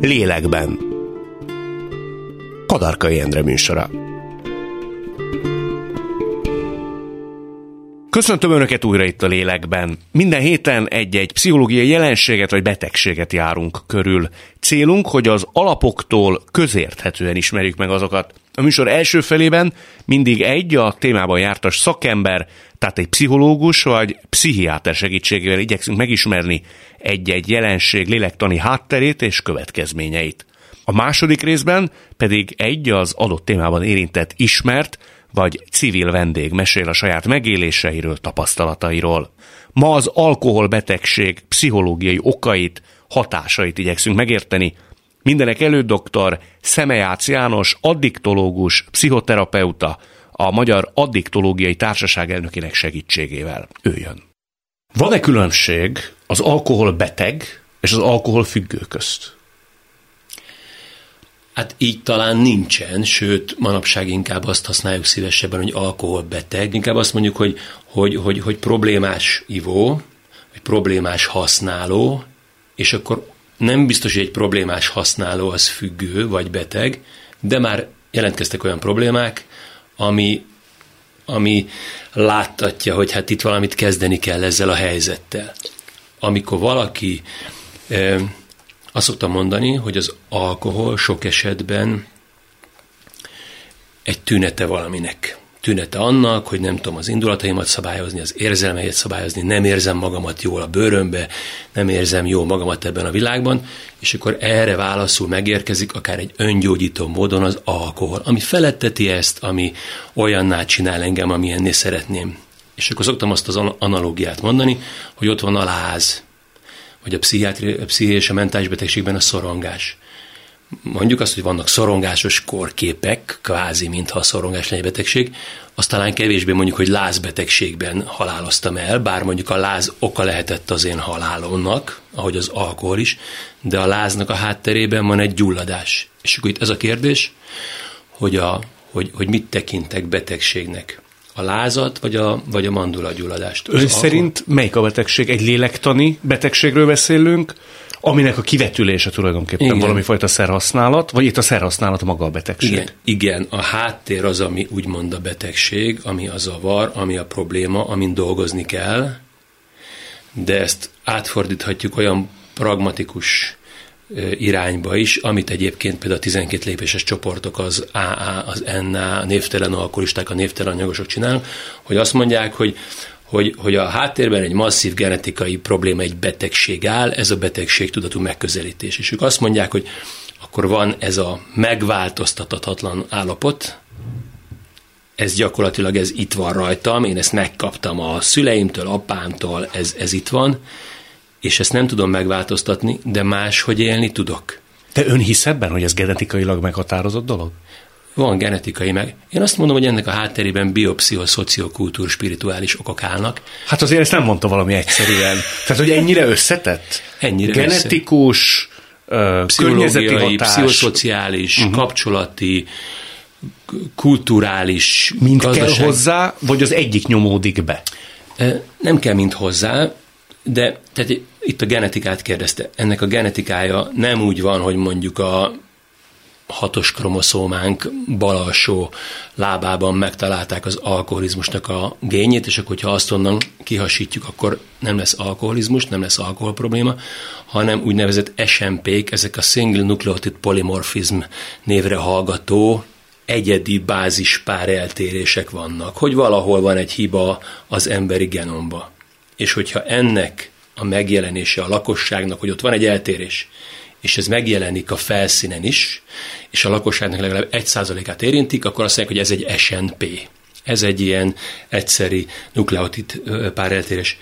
Lélekben. Kadarkai Endre műsora. Köszöntöm Önöket újra itt a lélekben. Minden héten egy-egy pszichológiai jelenséget vagy betegséget járunk körül. Célunk, hogy az alapoktól közérthetően ismerjük meg azokat. A műsor első felében mindig egy a témában jártas szakember, tehát egy pszichológus vagy pszichiáter segítségével igyekszünk megismerni egy-egy jelenség lélektani hátterét és következményeit. A második részben pedig egy az adott témában érintett ismert, vagy civil vendég mesél a saját megéléseiről, tapasztalatairól. Ma az alkoholbetegség pszichológiai okait, hatásait igyekszünk megérteni. Mindenek előtt dr. Szemejács János, addiktológus, pszichoterapeuta, a Magyar Addiktológiai Társaság elnökének segítségével. Ő jön. Van-e különbség az alkohol beteg és az alkohol függő közt? Hát így talán nincsen, sőt, manapság inkább azt használjuk szívesebben, hogy alkoholbeteg. Inkább azt mondjuk, hogy, hogy, hogy, hogy problémás ivó, vagy problémás használó, és akkor nem biztos, hogy egy problémás használó az függő vagy beteg, de már jelentkeztek olyan problémák, ami, ami láttatja, hogy hát itt valamit kezdeni kell ezzel a helyzettel. Amikor valaki azt szoktam mondani, hogy az alkohol sok esetben egy tünete valaminek. Tünete annak, hogy nem tudom az indulataimat szabályozni, az érzelmeimet szabályozni, nem érzem magamat jól a bőrömbe, nem érzem jól magamat ebben a világban, és akkor erre válaszul megérkezik akár egy öngyógyító módon az alkohol, ami feletteti ezt, ami olyanná csinál engem, amilyenné szeretném. És akkor szoktam azt az analógiát mondani, hogy ott van a láz, vagy a, pszichiátri, a pszichi és a mentális betegségben a szorongás. Mondjuk azt, hogy vannak szorongásos korképek, kvázi, mintha a szorongás lenne betegség, azt talán kevésbé mondjuk, hogy lázbetegségben haláloztam el, bár mondjuk a láz oka lehetett az én halálomnak, ahogy az alkohol is, de a láznak a hátterében van egy gyulladás. És akkor itt ez a kérdés, hogy, a, hogy, hogy mit tekintek betegségnek a lázat, vagy a, vagy a mandulagyulladást. Ön szerint melyik a betegség? Egy lélektani betegségről beszélünk, aminek a kivetülése tulajdonképpen igen. valami fajta szerhasználat, vagy itt a szerhasználat maga a betegség? Igen, igen, a háttér az, ami úgymond a betegség, ami a zavar, ami a probléma, amin dolgozni kell, de ezt átfordíthatjuk olyan pragmatikus irányba is, amit egyébként például a 12 lépéses csoportok, az AA, az NA, a névtelen alkoholisták, a névtelen anyagosok csinálnak, hogy azt mondják, hogy hogy, hogy a háttérben egy masszív genetikai probléma, egy betegség áll, ez a betegség tudatú megközelítés. És ők azt mondják, hogy akkor van ez a megváltoztathatatlan állapot, ez gyakorlatilag ez itt van rajtam, én ezt megkaptam a szüleimtől, apámtól, ez, ez itt van, és ezt nem tudom megváltoztatni, de máshogy élni tudok. Te ön hisz ebben, hogy ez genetikailag meghatározott dolog? Van genetikai meg. Én azt mondom, hogy ennek a hátterében biopszichoszociokultúr spirituális okok állnak. Hát azért ezt nem mondta valami egyszerűen. Tehát, hogy ennyire összetett? Ennyire Genetikus, össze. pszichológiai, pszichoszociális, uh-huh. kapcsolati, kulturális, Mind gazdaság. kell hozzá, vagy az egyik nyomódik be? Nem kell mind hozzá, de tehát itt a genetikát kérdezte. Ennek a genetikája nem úgy van, hogy mondjuk a hatos kromoszómánk bal alsó lábában megtalálták az alkoholizmusnak a gényét, és akkor, ha azt onnan kihasítjuk, akkor nem lesz alkoholizmus, nem lesz alkohol probléma, hanem úgynevezett SNP-k, ezek a Single Nucleotide Polymorphism névre hallgató egyedi bázis pár eltérések vannak, hogy valahol van egy hiba az emberi genomba. És hogyha ennek a megjelenése a lakosságnak, hogy ott van egy eltérés, és ez megjelenik a felszínen is, és a lakosságnak legalább egy százalékát érintik, akkor azt mondják, hogy ez egy SNP. Ez egy ilyen egyszeri nukleotid páreltérés.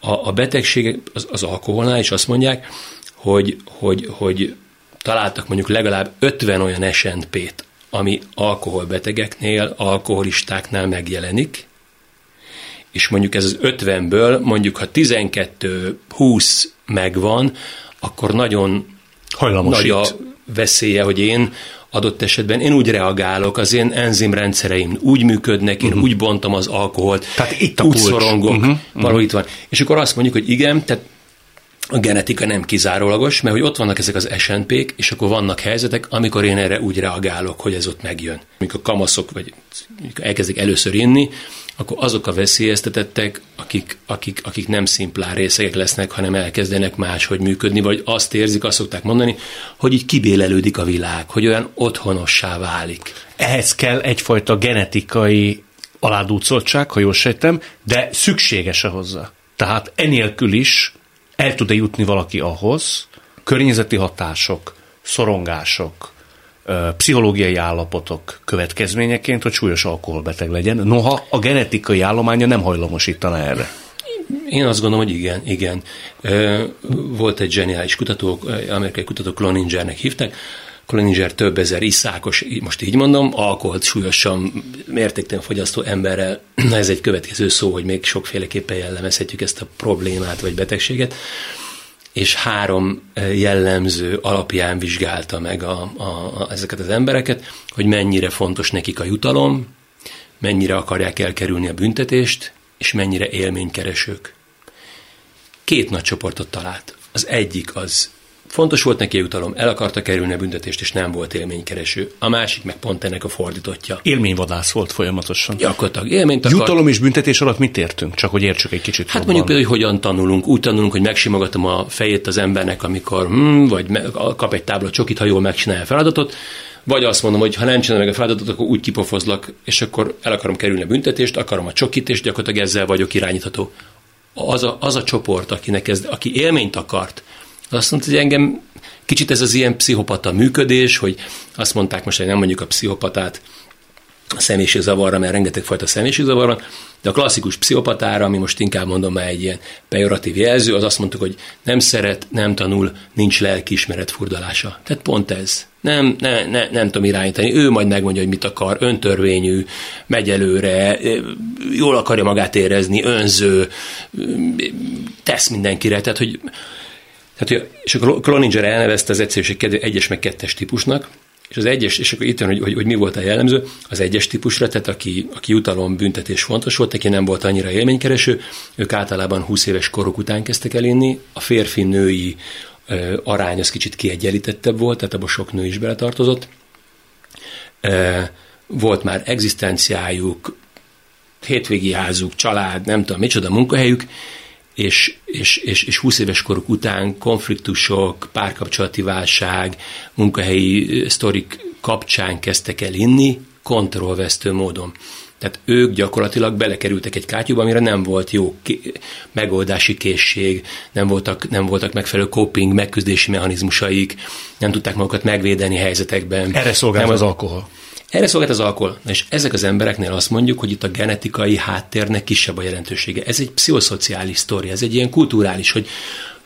A, a betegség az, az alkoholnál is azt mondják, hogy, hogy, hogy találtak mondjuk legalább 50 olyan SNP-t, ami alkoholbetegeknél, alkoholistáknál megjelenik, és mondjuk ez az 50-ből, mondjuk ha 12-20 megvan, akkor nagyon nagy a veszélye, hogy én adott esetben én úgy reagálok, az én enzimrendszereim úgy működnek, én uh-huh. úgy bontom az alkoholt, tehát itt a úgy kulcs. szorongok, uh-huh. valahol itt van. És akkor azt mondjuk, hogy igen, tehát a genetika nem kizárólagos, mert hogy ott vannak ezek az SNP-k, és akkor vannak helyzetek, amikor én erre úgy reagálok, hogy ez ott megjön. Amikor kamaszok, vagy amikor elkezdik először inni, akkor azok a veszélyeztetettek, akik, akik, akik nem szimplán részegek lesznek, hanem elkezdenek máshogy működni, vagy azt érzik, azt szokták mondani, hogy így kibélelődik a világ, hogy olyan otthonossá válik. Ehhez kell egyfajta genetikai aládúcoltság, ha jól sejtem, de szükséges-e hozzá? Tehát enélkül is el tud-e jutni valaki ahhoz, környezeti hatások, szorongások, pszichológiai állapotok következményeként, hogy súlyos alkoholbeteg legyen. Noha a genetikai állománya nem hajlamosítana erre. Én azt gondolom, hogy igen, igen. Volt egy zseniális kutató, amerikai kutató Cloningernek hívták, Cloninger több ezer iszákos, most így mondom, alkoholt súlyosan mértéktelen fogyasztó emberrel, ez egy következő szó, hogy még sokféleképpen jellemezhetjük ezt a problémát vagy betegséget, és három jellemző alapján vizsgálta meg a, a, a, ezeket az embereket, hogy mennyire fontos nekik a jutalom, mennyire akarják elkerülni a büntetést, és mennyire élménykeresők. Két nagy csoportot talált. Az egyik az Fontos volt neki jutalom, el akarta kerülni a büntetést, és nem volt élménykereső. A másik meg pont ennek a fordítottja. Élményvadász volt folyamatosan. Gyakorlatilag élményt akar... Jutalom és büntetés alatt mit értünk? Csak hogy értsük egy kicsit. Hát jobban. mondjuk például, hogy hogyan tanulunk. Úgy tanulunk, hogy megsimogatom a fejét az embernek, amikor hm, vagy kap egy tábla csokit, ha jól megcsinálja a feladatot. Vagy azt mondom, hogy ha nem csinálom meg a feladatot, akkor úgy kipofozlak, és akkor el akarom kerülni a büntetést, akarom a csokit, és gyakorlatilag ezzel vagyok irányítható. Az a, az a csoport, akinek ez, aki élményt akart, azt mondta, hogy engem kicsit ez az ilyen pszichopata működés, hogy azt mondták most, hogy nem mondjuk a pszichopatát a személyiségzavarra, mert rengeteg fajta személyiségzavar van, de a klasszikus pszichopatára, ami most inkább mondom már egy ilyen pejoratív jelző, az azt mondtuk, hogy nem szeret, nem tanul, nincs lelkiismeret furdalása. Tehát pont ez. Nem, ne, ne, nem tudom irányítani. Ő majd megmondja, hogy mit akar, öntörvényű, megy előre, jól akarja magát érezni, önző, tesz mindenkire. Tehát, hogy tehát, és a Cloninger elnevezte az egyszerűség kedvé egyes meg kettes típusnak, és az egyes, és akkor itt jön, hogy, hogy, hogy mi volt a jellemző, az egyes típusra, tehát aki, aki jutalom, büntetés fontos volt, aki nem volt annyira élménykereső, ők általában 20 éves korok után kezdtek el inni, a férfi-női arány az kicsit kiegyenlítettebb volt, tehát abban sok nő is beletartozott. Volt már egzisztenciájuk, hétvégi házuk, család, nem tudom, micsoda munkahelyük, és, és, és, és 20 éves koruk után konfliktusok, párkapcsolati válság, munkahelyi sztorik kapcsán kezdtek el inni, kontrollvesztő módon. Tehát ők gyakorlatilag belekerültek egy kátyúba, amire nem volt jó megoldási készség, nem voltak, nem voltak megfelelő coping, megküzdési mechanizmusaik, nem tudták magukat megvédeni helyzetekben. Erre szolgál az alkohol. Erre szolgált az alkohol. És ezek az embereknél azt mondjuk, hogy itt a genetikai háttérnek kisebb a jelentősége. Ez egy pszichoszociális sztori, ez egy ilyen kulturális, hogy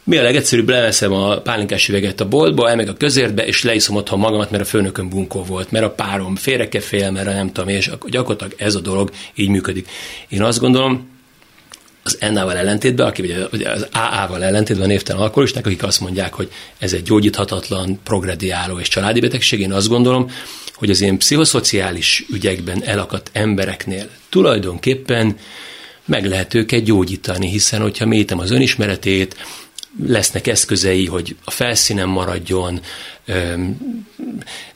mi a legegyszerűbb, leveszem a pálinkás üveget a boltba, elmeg a közértbe, és leiszom otthon magamat, mert a főnökön bunkó volt, mert a párom félre fél, mert a nem tudom, és gyakorlatilag ez a dolog így működik. Én azt gondolom, az NA-val ellentétben, aki ugye az AA-val ellentétben névtelen alkoholisták, akik azt mondják, hogy ez egy gyógyíthatatlan, progrediáló és családi betegség, én azt gondolom, hogy az ilyen pszichoszociális ügyekben elakadt embereknél tulajdonképpen meg lehet őket gyógyítani, hiszen hogyha métem az önismeretét, lesznek eszközei, hogy a felszínen maradjon,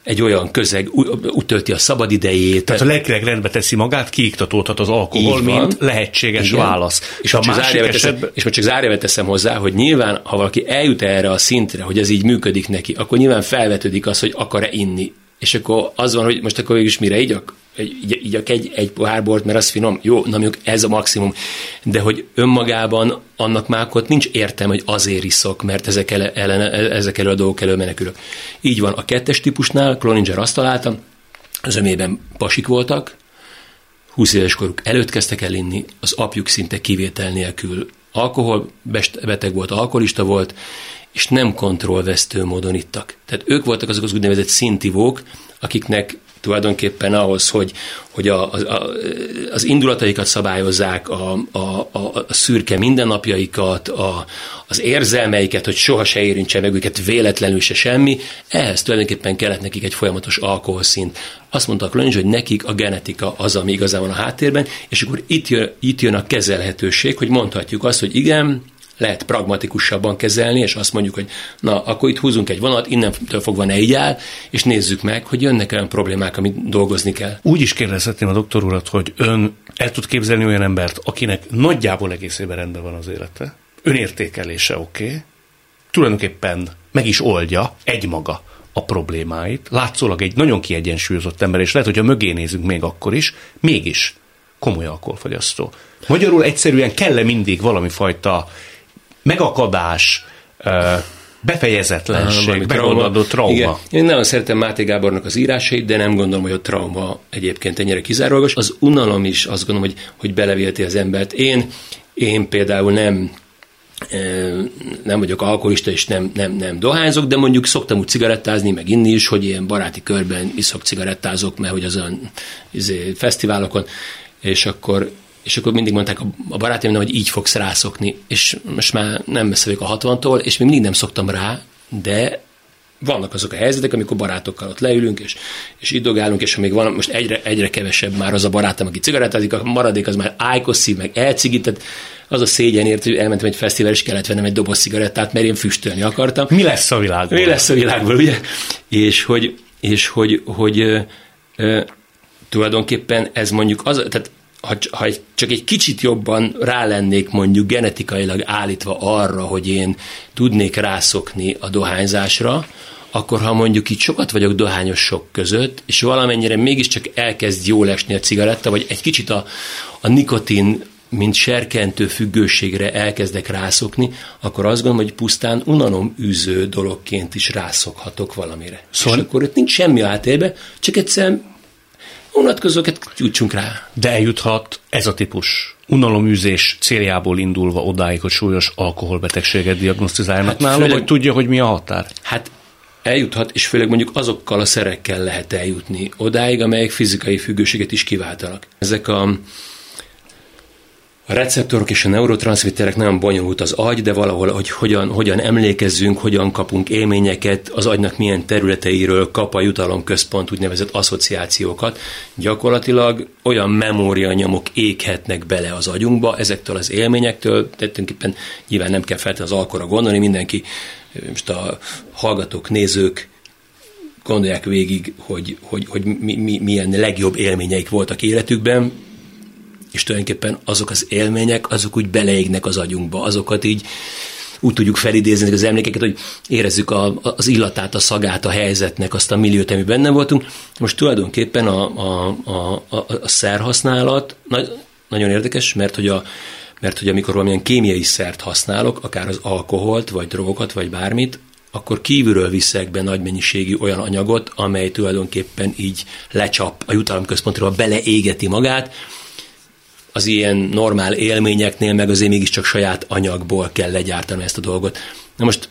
egy olyan közeg utölti a szabadidejét. Tehát a lelkileg rendbe teszi magát, kiiktatódhat az alkohol, mint lehetséges Igen. válasz. És, a csak esetben... teszem, és most csak zárjába teszem hozzá, hogy nyilván, ha valaki eljut erre a szintre, hogy ez így működik neki, akkor nyilván felvetődik az, hogy akar-e inni és akkor az van, hogy most akkor is mire igyak? Így, így egy, egy pohár bort, mert az finom. Jó, na mondjuk ez a maximum. De hogy önmagában annak már ott nincs értem, hogy azért iszok, mert ezek, ele, ellen, ezek elő a dolgok elő menekülök. Így van. A kettes típusnál Cloninger azt találtam, az ömében pasik voltak, 20 éves koruk előtt kezdtek el inni, az apjuk szinte kivétel nélkül alkoholbeteg volt, alkoholista volt, és nem kontrollvesztő módon ittak. Tehát ők voltak azok az úgynevezett szintívók, akiknek tulajdonképpen ahhoz, hogy, hogy a, a, az indulataikat szabályozzák, a, a, a, a szürke mindennapjaikat, a, az érzelmeiket, hogy soha se érintse meg őket véletlenül se semmi, ehhez tulajdonképpen kellett nekik egy folyamatos alkoholszint. Azt mondta a hogy nekik a genetika az, ami igazán van a háttérben, és akkor itt jön, itt jön a kezelhetőség, hogy mondhatjuk azt, hogy igen, lehet pragmatikusabban kezelni, és azt mondjuk, hogy na, akkor itt húzunk egy vonat, innentől fogva ne így áll, és nézzük meg, hogy jönnek olyan problémák, amit dolgozni kell. Úgy is kérdezhetném a doktor urat, hogy ön el tud képzelni olyan embert, akinek nagyjából egészében rendben van az élete, önértékelése oké, okay, tulajdonképpen meg is oldja egymaga a problémáit, látszólag egy nagyon kiegyensúlyozott ember, és lehet, hogy a mögé nézünk még akkor is, mégis komoly alkoholfogyasztó. Magyarul egyszerűen kell mindig valami fajta megakadás, befejezetlenség, megoldandó trauma. Igen. Én nagyon szeretem Máté Gábornak az írásait, de nem gondolom, hogy a trauma egyébként ennyire kizárólagos. Az unalom is azt gondolom, hogy, hogy belevélti az embert. Én, én például nem nem vagyok alkoholista, és nem, nem, nem dohányzok, de mondjuk szoktam úgy cigarettázni, meg inni is, hogy ilyen baráti körben iszok cigarettázok, mert hogy azon izé, fesztiválokon, és akkor és akkor mindig mondták a barátaim, hogy így fogsz rászokni, és most már nem messze vagyok a 60-tól, és még mindig nem szoktam rá, de vannak azok a helyzetek, amikor barátokkal ott leülünk, és, és idogálunk, és amíg van, most egyre, egyre kevesebb már az a barátom, aki cigarettázik, a maradék az már ájkoszív, meg elcigített, az a szégyenért, hogy elmentem egy fesztivál, és kellett vennem egy doboz cigarettát, mert én füstölni akartam. Mi lesz a világból? Mi lesz a világból, ugye? És hogy, és hogy, hogy ö, ö, tulajdonképpen ez mondjuk az, tehát ha, ha csak egy kicsit jobban rálennék mondjuk genetikailag állítva arra, hogy én tudnék rászokni a dohányzásra, akkor ha mondjuk itt sokat vagyok dohányosok között, és valamennyire mégiscsak elkezd jól esni a cigaretta, vagy egy kicsit a, a nikotin mint serkentő függőségre elkezdek rászokni, akkor azt gondolom, hogy pusztán unalom űző dologként is rászokhatok valamire. Szóval... És akkor itt nincs semmi átélbe, csak egyszerűen unatkozókat jutsunk rá. De eljuthat ez a típus unaloműzés céljából indulva odáig, hogy súlyos alkoholbetegséget diagnosztizálnak hát nála, vagy tudja, hogy mi a határ? Hát eljuthat, és főleg mondjuk azokkal a szerekkel lehet eljutni odáig, amelyek fizikai függőséget is kiváltanak. Ezek a a receptorok és a neurotranszmitterek nagyon bonyolult az agy, de valahol, hogy hogyan, hogyan emlékezzünk, hogyan kapunk élményeket, az agynak milyen területeiről kap a jutalomközpont úgynevezett asszociációkat. Gyakorlatilag olyan memórianyomok éghetnek bele az agyunkba ezektől az élményektől, tulajdonképpen nyilván nem kell feltétlenül az alkora gondolni, mindenki, most a hallgatók, nézők, gondolják végig, hogy, hogy, hogy mi, mi, milyen legjobb élményeik voltak életükben, és tulajdonképpen azok az élmények, azok úgy beleégnek az agyunkba, azokat így úgy tudjuk felidézni az emlékeket, hogy érezzük a, az illatát, a szagát a helyzetnek, azt a milliót, ami benne voltunk. Most tulajdonképpen a, a, a, a, a szerhasználat na, nagyon érdekes, mert hogy a, mert hogy amikor valamilyen kémiai szert használok, akár az alkoholt, vagy drogokat, vagy bármit, akkor kívülről viszek be nagy mennyiségű olyan anyagot, amely tulajdonképpen így lecsap a jutalomközpontról, beleégeti magát, az ilyen normál élményeknél meg azért mégiscsak saját anyagból kell legyártani ezt a dolgot. Na most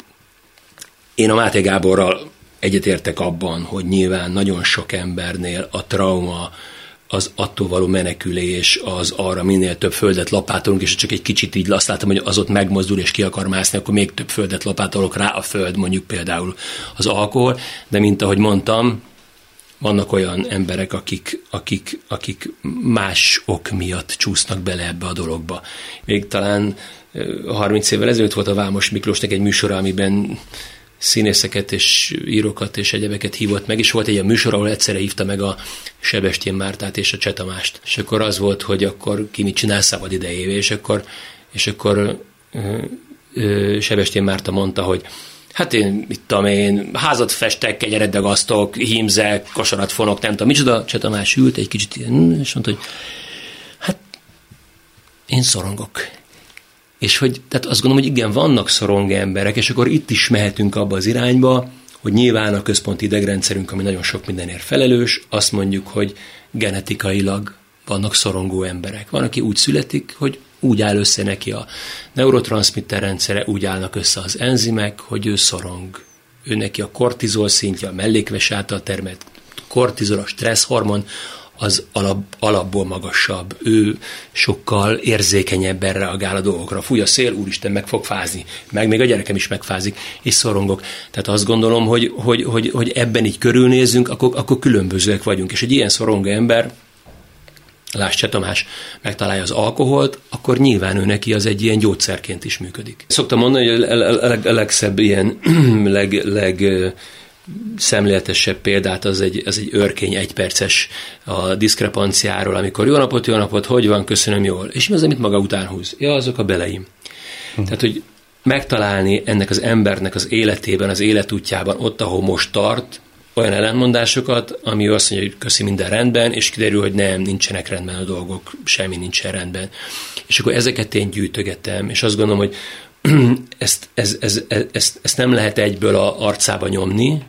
én a Máté Gáborral egyetértek abban, hogy nyilván nagyon sok embernél a trauma, az attól való menekülés, az arra minél több földet lapátolunk, és csak egy kicsit így azt látom, hogy az ott megmozdul és ki akar mászni, akkor még több földet lapátolok rá a föld, mondjuk például az alkohol, de mint ahogy mondtam, vannak olyan emberek, akik, akik, akik más ok miatt csúsznak bele ebbe a dologba. Még talán 30 évvel ezelőtt volt a Vámos Miklósnak egy műsora, amiben színészeket és írókat és egyebeket hívott meg, és volt egy ilyen műsor, ahol egyszerre hívta meg a Sebestyén Mártát és a Csetamást. És akkor az volt, hogy akkor ki mit csinál szabad idejévé, és akkor, és akkor Sebestyén Márta mondta, hogy hát én, mit tudom én, házat festek, kegyeret dagasztok, hímzek, kosarat fonok, nem tudom, micsoda. Cseh Tamás ült egy kicsit és mondta, hogy hát én szorongok. És hogy, tehát azt gondolom, hogy igen, vannak szorong emberek, és akkor itt is mehetünk abba az irányba, hogy nyilván a központi idegrendszerünk, ami nagyon sok mindenért felelős, azt mondjuk, hogy genetikailag vannak szorongó emberek. Van, aki úgy születik, hogy úgy áll össze neki a neurotranszmitter rendszere, úgy állnak össze az enzimek, hogy ő szorong. Ő neki a kortizol szintje, a mellékves által termelt kortizol, a stresszhormon, az alap, alapból magasabb. Ő sokkal érzékenyebben reagál a dolgokra. Fúj a szél, úristen, meg fog fázni. Meg még a gyerekem is megfázik, és szorongok. Tehát azt gondolom, hogy, hogy, hogy, hogy ebben így körülnézzünk, akkor, akkor különbözőek vagyunk. És egy ilyen szorongó ember Láss Tamás megtalálja az alkoholt, akkor nyilván ő neki az egy ilyen gyógyszerként is működik. Szoktam mondani, hogy a legszebb ilyen, leg, leg szemléletesebb példát az egy, az egy örkény egyperces a diszkrepanciáról, amikor jó napot, jó napot, hogy van, köszönöm jól. És mi az, amit maga után húz? Ja, azok a beleim. Hm. Tehát, hogy megtalálni ennek az embernek az életében, az életútjában, ott, ahol most tart, olyan ellentmondásokat, ami azt mondja, hogy köszi minden rendben, és kiderül, hogy nem, nincsenek rendben a dolgok, semmi nincsen rendben. És akkor ezeket én gyűjtögetem, és azt gondolom, hogy ezt, ez, ez, ez, ezt, ezt nem lehet egyből a arcába nyomni,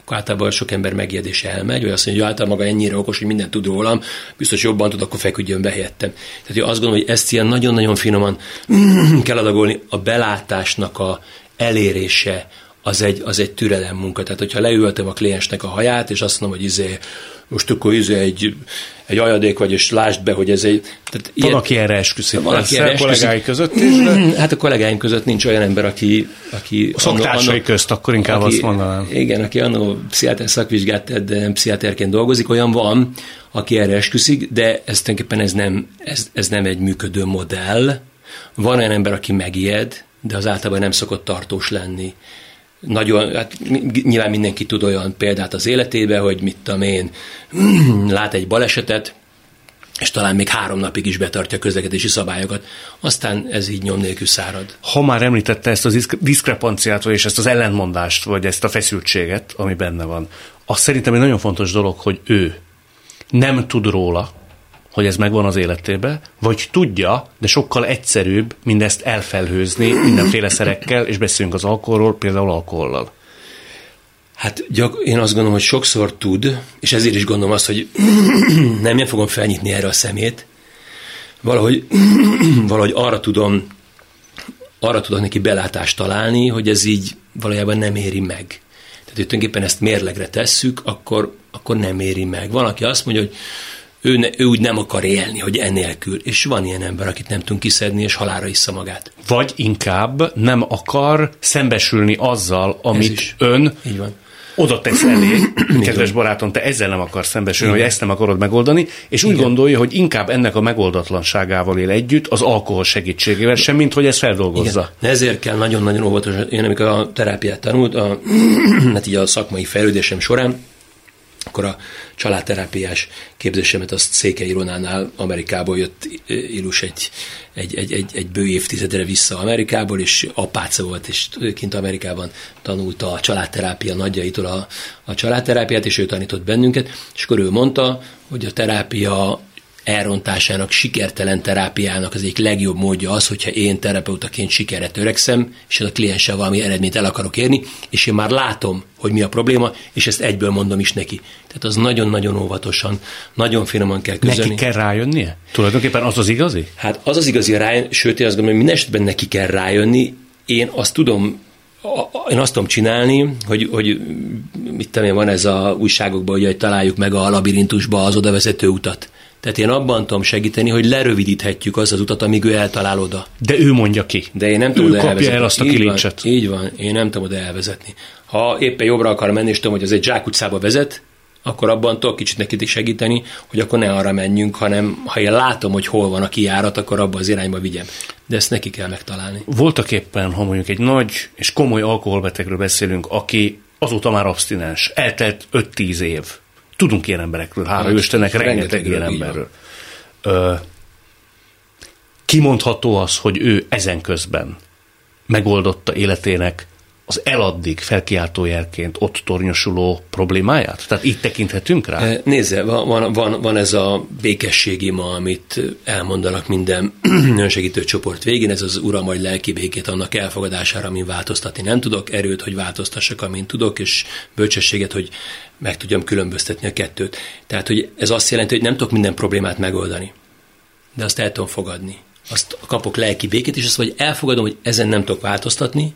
akkor általában sok ember megijed elmegy, vagy azt mondja, hogy általában maga ennyire okos, hogy mindent tud rólam, biztos jobban tud, akkor feküdjön be helyettem. Tehát én azt gondolom, hogy ezt ilyen nagyon-nagyon finoman kell adagolni, a belátásnak a elérése, az egy, az egy türelem munka. Tehát, hogyha leültem a kliensnek a haját, és azt mondom, hogy izé, most akkor izé egy, egy ajadék vagy, és lásd be, hogy ez egy... Tehát van, ilyen, aki erre esküszik. Van, aki erre kollégái között is, de... Hát a kollégáim között nincs olyan ember, aki... aki a szoktársai anno, közt, akkor inkább aki, azt mondanám. Igen, aki annó pszichiáter szakvizsgát tett, de nem pszichiáterként dolgozik, olyan van, aki erre esküszik, de ez tulajdonképpen ez nem, ez, ez nem egy működő modell. Van olyan ember, aki megijed, de az általában nem szokott tartós lenni nagyon, hát nyilván mindenki tud olyan példát az életébe, hogy mit tudom én, lát egy balesetet, és talán még három napig is betartja a közlekedési szabályokat. Aztán ez így nyom nélkül szárad. Ha már említette ezt a diszkrepanciát, és ezt az ellentmondást, vagy ezt a feszültséget, ami benne van, az szerintem egy nagyon fontos dolog, hogy ő nem tud róla, hogy ez megvan az életében, vagy tudja, de sokkal egyszerűbb mindezt elfelhőzni mindenféle szerekkel, és beszélünk az alkoholról, például alkohollal. Hát gyak, én azt gondolom, hogy sokszor tud, és ezért is gondolom azt, hogy nem én fogom felnyitni erre a szemét, valahogy, valahogy arra tudom, arra tudok neki belátást találni, hogy ez így valójában nem éri meg. Tehát, hogy tulajdonképpen ezt mérlegre tesszük, akkor, akkor nem éri meg. Van, aki azt mondja, hogy ő, ne, ő úgy nem akar élni, hogy enélkül. És van ilyen ember, akit nem tudunk kiszedni, és halára issza magát. Vagy inkább nem akar szembesülni azzal, amit ön Így van oda tesz elé, kedves barátom, te ezzel nem akarsz szembesülni, hogy ezt nem akarod megoldani, és úgy Igen. gondolja, hogy inkább ennek a megoldatlanságával él együtt, az alkohol segítségével, sem, mint hogy ezt feldolgozza. Igen. Ezért kell nagyon-nagyon óvatosan, én amikor a terápiát tanult, a, hát így a szakmai fejlődésem során, akkor a családterápiás képzésemet azt Székely Ronánál Amerikából jött Ilus egy, egy, egy, egy, egy bő évtizedre vissza Amerikából, és apáca volt, és kint Amerikában tanulta a családterápia nagyjaitól a, a családterápiát, és ő tanított bennünket, és akkor ő mondta, hogy a terápia elrontásának, sikertelen terápiának az egyik legjobb módja az, hogyha én terapeutaként sikerre törekszem, és a klienssel valami eredményt el akarok érni, és én már látom, hogy mi a probléma, és ezt egyből mondom is neki. Tehát az nagyon-nagyon óvatosan, nagyon finoman kell közölni. Neki kell rájönnie? Tulajdonképpen az az igazi? Hát az az igazi rájön, sőt, én azt gondolom, hogy minden esetben neki kell rájönni. Én azt tudom én azt tudom csinálni, hogy, hogy mit tudom én, van ez a újságokban, hogy találjuk meg a labirintusba az odavezető utat. Tehát én abban tudom segíteni, hogy lerövidíthetjük az az utat, amíg ő eltalál oda. De ő mondja ki. De én nem tudom ő kapja elvezetni. el azt a kilincset. Így, így van, én nem tudom oda elvezetni. Ha éppen jobbra akar menni, és tudom, hogy az egy zsákutcába vezet, akkor abban tudok kicsit neki segíteni, hogy akkor ne arra menjünk, hanem ha én látom, hogy hol van a kijárat, akkor abba az irányba vigyem. De ezt neki kell megtalálni. Voltak éppen, ha mondjuk egy nagy és komoly alkoholbetegről beszélünk, aki azóta már abstinens, eltelt 5-10 év, Tudunk ilyen emberekről, hála Istennek, rengeteg ilyen emberről. Ö, kimondható az, hogy ő ezen közben megoldotta életének az eladdig felkiáltójelként ott tornyosuló problémáját? Tehát itt tekinthetünk rá? Nézze, van, van, van ez a békességi ma, amit elmondanak minden önsegítő csoport végén, ez az uram, majd lelki békét annak elfogadására, amin változtatni nem tudok, erőt, hogy változtassak, amin tudok, és bölcsességet, hogy meg tudjam különböztetni a kettőt. Tehát, hogy ez azt jelenti, hogy nem tudok minden problémát megoldani, de azt el tudom fogadni. Azt kapok lelki békét, és azt, hogy elfogadom, hogy ezen nem tudok változtatni,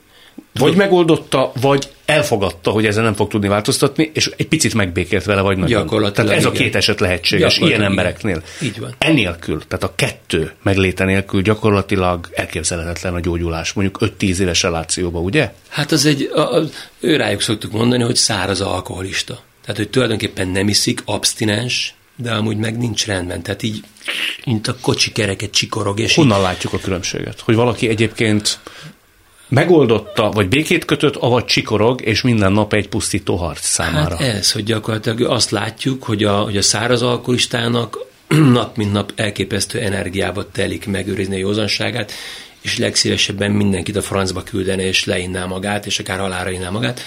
vagy megoldotta, vagy elfogadta, hogy ezzel nem fog tudni változtatni, és egy picit megbékélt vele, vagy nagyon. Tehát ez igen. a két eset lehetséges ilyen embereknél. Így van. Enélkül, tehát a kettő megléte nélkül gyakorlatilag elképzelhetetlen a gyógyulás, mondjuk 5-10 éves relációba, ugye? Hát az egy, a, a, ő rájuk szoktuk mondani, hogy száraz alkoholista. Tehát, hogy tulajdonképpen nem iszik, abstinens, de amúgy meg nincs rendben. Tehát így, mint a kocsi kereket csikorog. És Honnan így, látjuk a különbséget? Hogy valaki egyébként megoldotta, vagy békét kötött, avagy csikorog, és minden nap egy pusztító harc számára. Hát ez, hogy gyakorlatilag azt látjuk, hogy a, hogy a száraz alkoholistának nap mint nap elképesztő energiába telik megőrizni a józanságát, és legszívesebben mindenkit a francba küldene, és leinná magát, és akár halára inná magát.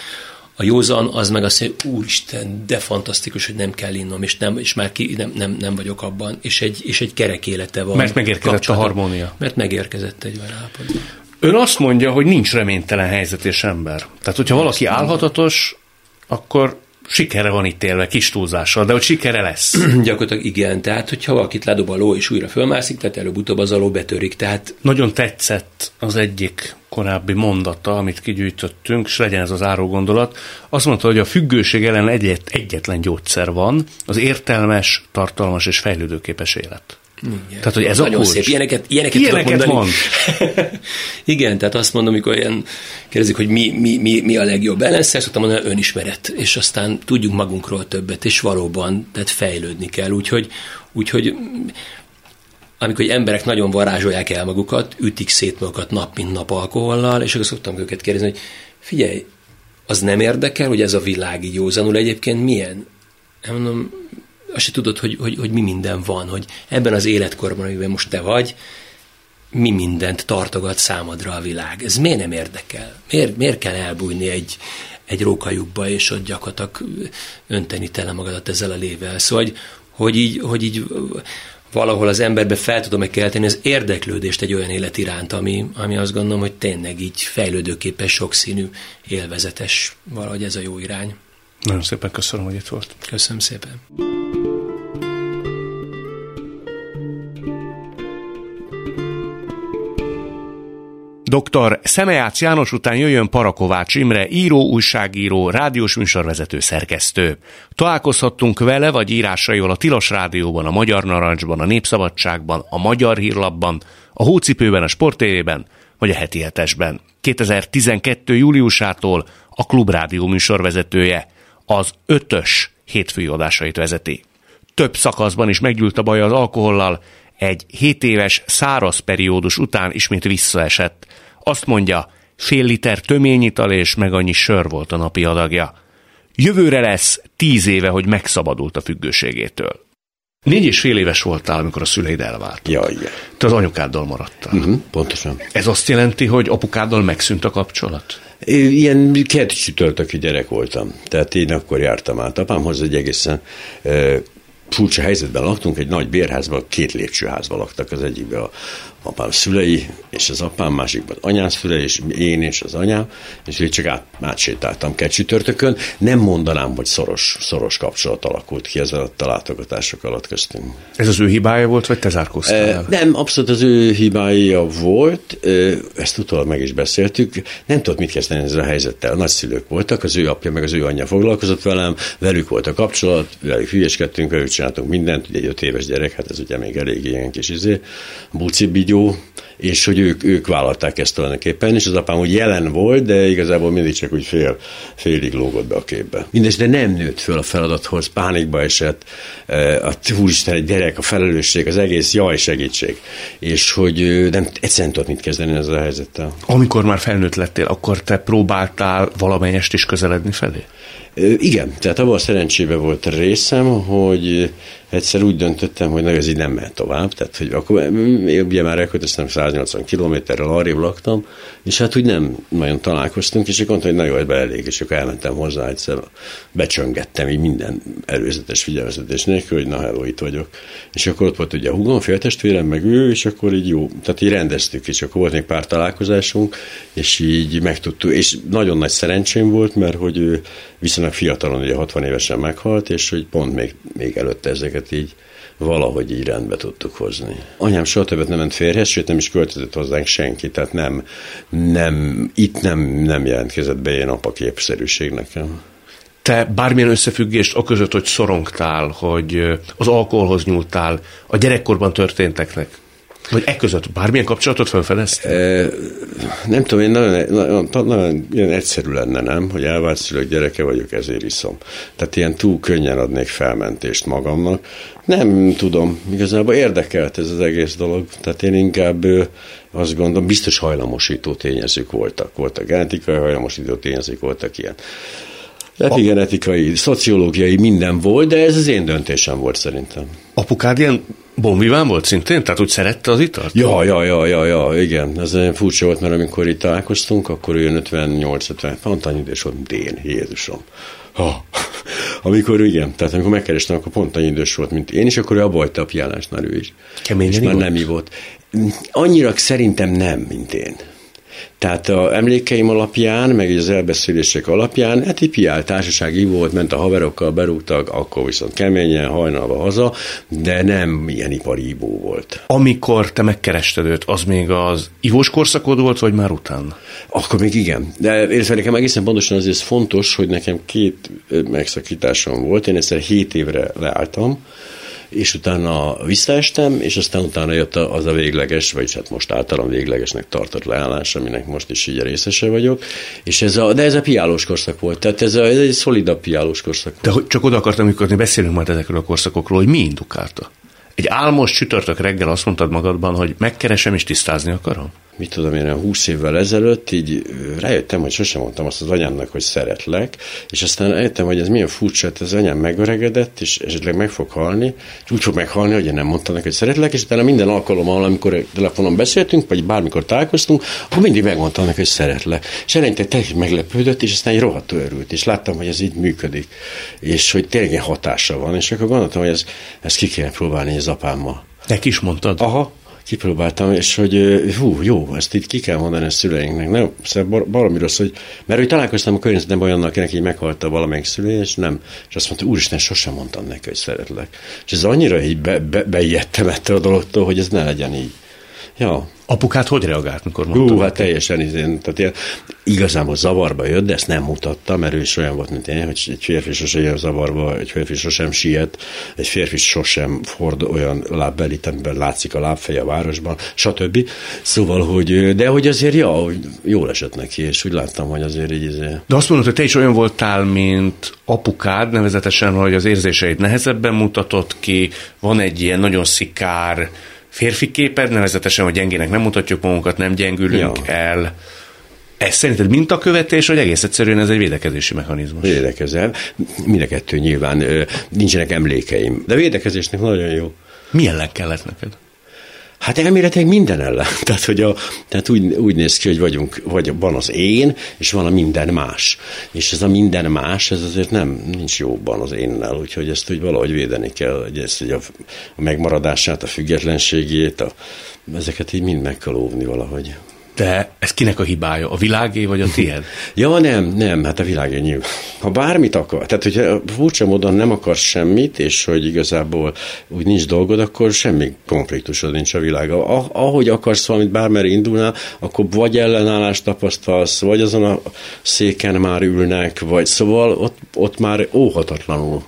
A józan az meg azt mondja, úristen, de fantasztikus, hogy nem kell innom, és, nem, és már ki, nem, nem, nem vagyok abban, és egy, és egy kerek élete van. Mert megérkezett a harmónia. Mert megérkezett egy olyan állapot. Ön azt mondja, hogy nincs reménytelen helyzet és ember. Tehát, hogyha valaki állhatatos, akkor sikere van itt élve, kis túlzással, de hogy sikere lesz. Gyakorlatilag igen, tehát hogyha valakit ledob a ló és újra fölmászik, tehát előbb-utóbb az a ló betörik. Tehát... Nagyon tetszett az egyik korábbi mondata, amit kigyűjtöttünk, és legyen ez az áró gondolat. Azt mondta, hogy a függőség ellen egyet, egyetlen gyógyszer van, az értelmes, tartalmas és fejlődőképes élet. Igen. Tehát, hogy ez Nagyon a kulcs. szép. Ilyeneket, ilyeneket, Ilyeneket tudok mondani. Igen, tehát azt mondom, amikor ilyen kérdezik, hogy mi, mi, mi, mi a legjobb ellenszer, szoktam mondani, önismeret, és aztán tudjunk magunkról többet, és valóban, tehát fejlődni kell. Úgyhogy, úgyhogy amikor emberek nagyon varázsolják el magukat, ütik szét magukat nap mint nap alkohollal, és akkor szoktam őket kérdezni, hogy figyelj, az nem érdekel, hogy ez a világ így józanul egyébként milyen? Nem mondom, azt se tudod, hogy, hogy, hogy mi minden van, hogy ebben az életkorban, amiben most te vagy, mi mindent tartogat számodra a világ. Ez miért nem érdekel? Miért, miért kell elbújni egy, egy rókajukba, és ott gyakorlatilag önteni tele magadat ezzel a lével? Szóval, hogy, hogy így, hogy így valahol az emberbe fel tudom-e kelteni az érdeklődést egy olyan élet iránt, ami, ami azt gondolom, hogy tényleg így fejlődőképes, sokszínű, élvezetes, valahogy ez a jó irány. Nagyon szépen köszönöm, hogy itt volt. Köszönöm szépen. Dr. Szemeács János után jöjjön Parakovács Imre, író, újságíró, rádiós műsorvezető, szerkesztő. Találkozhattunk vele vagy írásaival a Tilos Rádióban, a Magyar Narancsban, a Népszabadságban, a Magyar Hírlapban, a Hócipőben, a Sportévében vagy a Heti Hetesben. 2012. júliusától a Klubrádió műsorvezetője, az ötös hétfői adásait vezeti. Több szakaszban is meggyűlt a baj az alkohollal, egy 7 éves száraz periódus után ismét visszaesett. Azt mondja, fél liter töményital és meg annyi sör volt a napi adagja. Jövőre lesz tíz éve, hogy megszabadult a függőségétől. Négy és fél éves voltál, amikor a szüleid elváltak. Ja, igen. Te az anyukáddal maradtál. Uh-huh, pontosan. Ez azt jelenti, hogy apukáddal megszűnt a kapcsolat? Ilyen kert csütörtöki gyerek voltam. Tehát én akkor jártam át apámhoz egy egészen e, furcsa helyzetben laktunk, egy nagy bérházban, két lépcsőházban laktak az egyikben a apám szülei, és az apám, másikban anyám szülei, és én és az anyám, és én csak át, átsétáltam kell csütörtökön. Nem mondanám, hogy szoros, szoros kapcsolat alakult ki ezen a látogatások alatt köztünk. Ez az ő hibája volt, vagy te zárkóztál el? Nem, abszolút az ő hibája volt, ezt utólag meg is beszéltük. Nem tudott mit kezdeni ezzel a helyzettel. A nagyszülők voltak, az ő apja meg az ő anyja foglalkozott velem, velük volt a kapcsolat, velük hülyeskedtünk, velük csináltunk mindent, ugye egy öt éves gyerek, hát ez ugye még elég ilyen kis izé, buci jó, és hogy ők, ők vállalták ezt tulajdonképpen, és az apám úgy jelen volt, de igazából mindig csak úgy fél, félig lógott be a képbe. Mindes, de nem nőtt föl a feladathoz, pánikba esett, e, a úristen, egy gyerek, a felelősség, az egész jaj segítség, és hogy nem egyszerűen tudott mit kezdeni ezzel a helyzettel. Amikor már felnőtt lettél, akkor te próbáltál valamelyest is közeledni felé? Igen, tehát abban a szerencsébe volt részem, hogy egyszer úgy döntöttem, hogy ez így nem mehet tovább, tehát hogy akkor én ugye már elköltöztem 180 kilométerrel, arrébb laktam, és hát úgy nem nagyon találkoztunk, és akkor mondta, hogy nagyon be elég, és akkor elmentem hozzá egyszer, becsöngettem így minden előzetes figyelmeztetés nélkül, hogy na hello, itt vagyok. És akkor ott volt ugye a húgom, féltestvérem, meg ő, és akkor így jó, tehát így rendeztük, és akkor volt még pár találkozásunk, és így megtudtuk, és nagyon nagy szerencsém volt, mert hogy ő viszonylag fiatalon, ugye 60 évesen meghalt, és hogy pont még, még előtte ezeket így valahogy így rendbe tudtuk hozni. Anyám soha többet nem ment férhez, sőt nem is költözött hozzánk senki, tehát nem, nem itt nem, nem jelentkezett be ilyen apaképszerűség nekem. Te bármilyen összefüggést a között, hogy szorongtál, hogy az alkoholhoz nyúltál, a gyerekkorban történteknek Vagy e között bármilyen kapcsolatot felfedezte? E, nem tudom, én nagyon, nagyon, nagyon, nagyon egyszerű lenne, nem? Hogy elvált szülők gyereke vagyok, ezért iszom. Tehát ilyen túl könnyen adnék felmentést magamnak. Nem tudom, igazából érdekelt ez az egész dolog. Tehát én inkább azt gondolom, biztos hajlamosító tényezők voltak. Voltak genetikai hajlamosító tényezők, voltak ilyen epigenetikai, szociológiai, minden volt, de ez az én döntésem volt szerintem. Apukád ilyen Bonviván volt szintén? Tehát úgy szerette az italt? Ja, ja, ja, ja, ja, igen. Ez furcsa volt, mert amikor itt találkoztunk, akkor ő 58-50, pont annyi idős volt, mint én, Jézusom. Ha. Amikor igen, tehát amikor megkerestem, akkor pont annyi idős volt, mint én, és akkor ő abba hagyta a piálásnál ő is. Keményen és már nem volt. Annyira szerintem nem, mint én. Tehát a emlékeim alapján, meg az elbeszélések alapján, hát egy piál társaság volt, ment a haverokkal, berúgtak, akkor viszont keményen, hajnalva haza, de nem ilyen ipari ivó volt. Amikor te megkerested őt, az még az ivós korszakod volt, vagy már utána? Akkor még igen. De én nekem egészen pontosan azért fontos, hogy nekem két megszakításom volt. Én egyszer hét évre leálltam, és utána visszaestem, és aztán utána jött az a végleges, vagy hát most általam véglegesnek tartott leállás, aminek most is így részese vagyok, és ez a, de ez a piálós korszak volt, tehát ez, a, ez egy szolidabb piálós korszak volt. De csak oda akartam jutni, beszélünk majd ezekről a korszakokról, hogy mi indukálta? Egy álmos csütörtök reggel azt mondtad magadban, hogy megkeresem és tisztázni akarom? Mit tudom én, 20 évvel ezelőtt így rájöttem, hogy sosem mondtam azt az anyámnak, hogy szeretlek, és aztán rájöttem, hogy ez milyen furcsa, hogy az anyám megöregedett, és esetleg meg fog halni, és úgy fog meghalni, hogy én nem mondtam neki, hogy szeretlek, és utána minden alkalommal, amikor telefonon beszéltünk, vagy bármikor találkoztunk, akkor mindig megmondtam neki, hogy szeretlek. És eleinte teljesen meglepődött, és aztán egy rohadt örült, és láttam, hogy ez így működik, és hogy tényleg hatása van, és akkor gondoltam, hogy ez, ezt ki kéne próbálni az apámmal. Neki is mondtad? Aha, kipróbáltam, és hogy hú, jó, ezt itt ki kell mondani a szüleinknek. Nem, szóval valami rossz, hogy, mert hogy találkoztam a környezetemben olyannal, akinek így meghalta valamelyik szülő, és nem. És azt mondta, úristen, sosem mondtam neki, hogy szeretlek. És ez annyira így be, be, ettől a dologtól, hogy ez ne legyen így. Ja. Apukát hogy reagált, mikor mondta? Hú, hát teljesen izén, tehát ilyen, igazából zavarba jött, de ezt nem mutatta, mert ő is olyan volt, mint én, hogy egy férfi sosem jön zavarba, egy férfi sosem siet, egy férfi sosem ford olyan lábbelit, amiben látszik a lábfeje a városban, stb. Szóval, hogy, de hogy azért, ja, hogy jól esett neki, és úgy láttam, hogy azért így izé. De azt mondod, hogy te is olyan voltál, mint apukád, nevezetesen, hogy az érzéseid nehezebben mutatott ki, van egy ilyen nagyon szikár, férfi képed, nevezetesen, hogy gyengének nem mutatjuk magunkat, nem gyengülünk ja. el. Ez szerinted mintakövetés, vagy egész egyszerűen ez egy védekezési mechanizmus? Védekezel. Mind a kettő nyilván. Nincsenek emlékeim. De védekezésnek nagyon jó. Mi ellen kellett neked? Hát elméletileg minden ellen. Tehát, hogy a, tehát úgy, úgy néz ki, hogy vagyunk, vagy van az én, és van a minden más. És ez a minden más, ez azért nem, nincs jóban az énnel, úgyhogy ezt úgy valahogy védeni kell, hogy ezt hogy a, a megmaradását, a függetlenségét, a, ezeket így mind meg kell óvni valahogy. De ez kinek a hibája? A világé vagy a tiéd? ja, nem, nem, hát a világé nyilván. Ha bármit akar, tehát hogyha furcsa módon nem akarsz semmit, és hogy igazából úgy nincs dolgod, akkor semmi konfliktusod nincs a világa. Ahogy akarsz valamit, bármerre indulnál, akkor vagy ellenállást tapasztalsz, vagy azon a széken már ülnek, vagy szóval ott, ott már óhatatlanul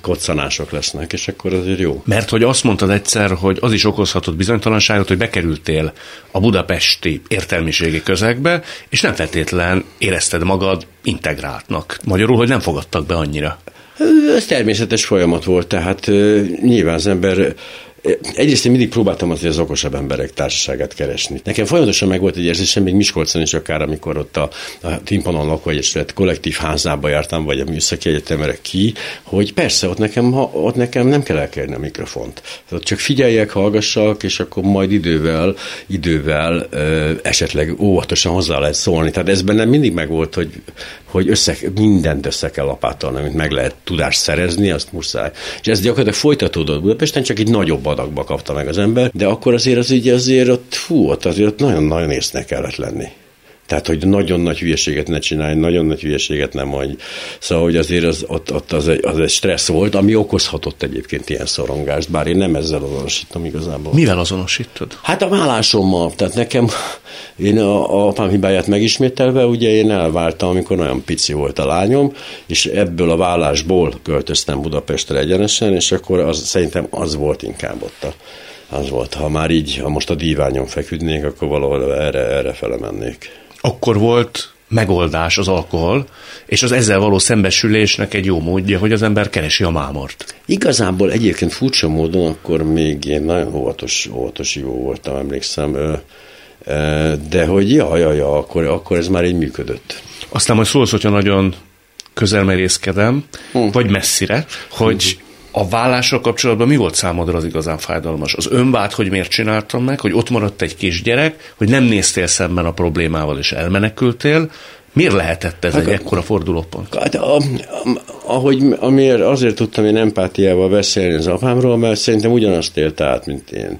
koccanások lesznek, és akkor azért jó. Mert hogy azt mondtad egyszer, hogy az is okozhatott bizonytalanságot, hogy bekerültél a budapesti értelmiségi közegbe, és nem feltétlen érezted magad integráltnak. Magyarul, hogy nem fogadtak be annyira. Ez természetes folyamat volt, tehát nyilván az ember Egyrészt én mindig próbáltam azért az okosabb emberek társaságát keresni. Nekem folyamatosan meg volt egy érzésem, még Miskolcon is akár, amikor ott a, a Timpanon lakóegyesület kollektív házába jártam, vagy a műszaki egyetemre ki, hogy persze, ott nekem, ha, ott nekem nem kell elkérni a mikrofont. Tehát csak figyeljek, hallgassak, és akkor majd idővel, idővel ö, esetleg óvatosan hozzá lehet szólni. Tehát ez bennem mindig megvolt, hogy, hogy össze, mindent össze kell lapátolni, amit meg lehet tudást szerezni, azt muszáj. És ez gyakorlatilag folytatódott Budapesten, csak egy nagyobb adagba kapta meg az ember, de akkor azért az így azért ott, fú, ott azért nagyon-nagyon észnek kellett lenni. Tehát, hogy nagyon nagy hülyeséget ne csinálj, nagyon nagy hülyeséget nem mondj. Szóval, hogy azért az, ott, ott az, egy, az egy stressz volt, ami okozhatott egyébként ilyen szorongást, bár én nem ezzel azonosítom igazából. Mivel azonosítod? Hát a vállásommal. Tehát nekem, én a, a apám hibáját megismételve, ugye én elváltam, amikor nagyon pici volt a lányom, és ebből a vállásból költöztem Budapestre egyenesen, és akkor az, szerintem az volt inkább ott a, az volt. Ha már így, ha most a díványon feküdnék, akkor valahol erre, erre fele mennék. Akkor volt megoldás az alkohol, és az ezzel való szembesülésnek egy jó módja, hogy az ember keresi a mámort. Igazából egyébként furcsa módon akkor még én nagyon óvatos, óvatos jó voltam, emlékszem, de hogy ja, ja, ja, akkor, akkor ez már így működött. Aztán majd szólsz, hogyha nagyon közelmerészkedem, hmm. vagy messzire, hogy hmm a vállásra kapcsolatban mi volt számodra az igazán fájdalmas? Az önvád, hogy miért csináltam meg, hogy ott maradt egy kisgyerek, hogy nem néztél szemben a problémával és elmenekültél, Miért lehetett ez hát, egy ekkora fordulópont? Hát, a, a, ahogy, amiért azért tudtam én empátiával beszélni az apámról, mert szerintem ugyanazt élt át, mint én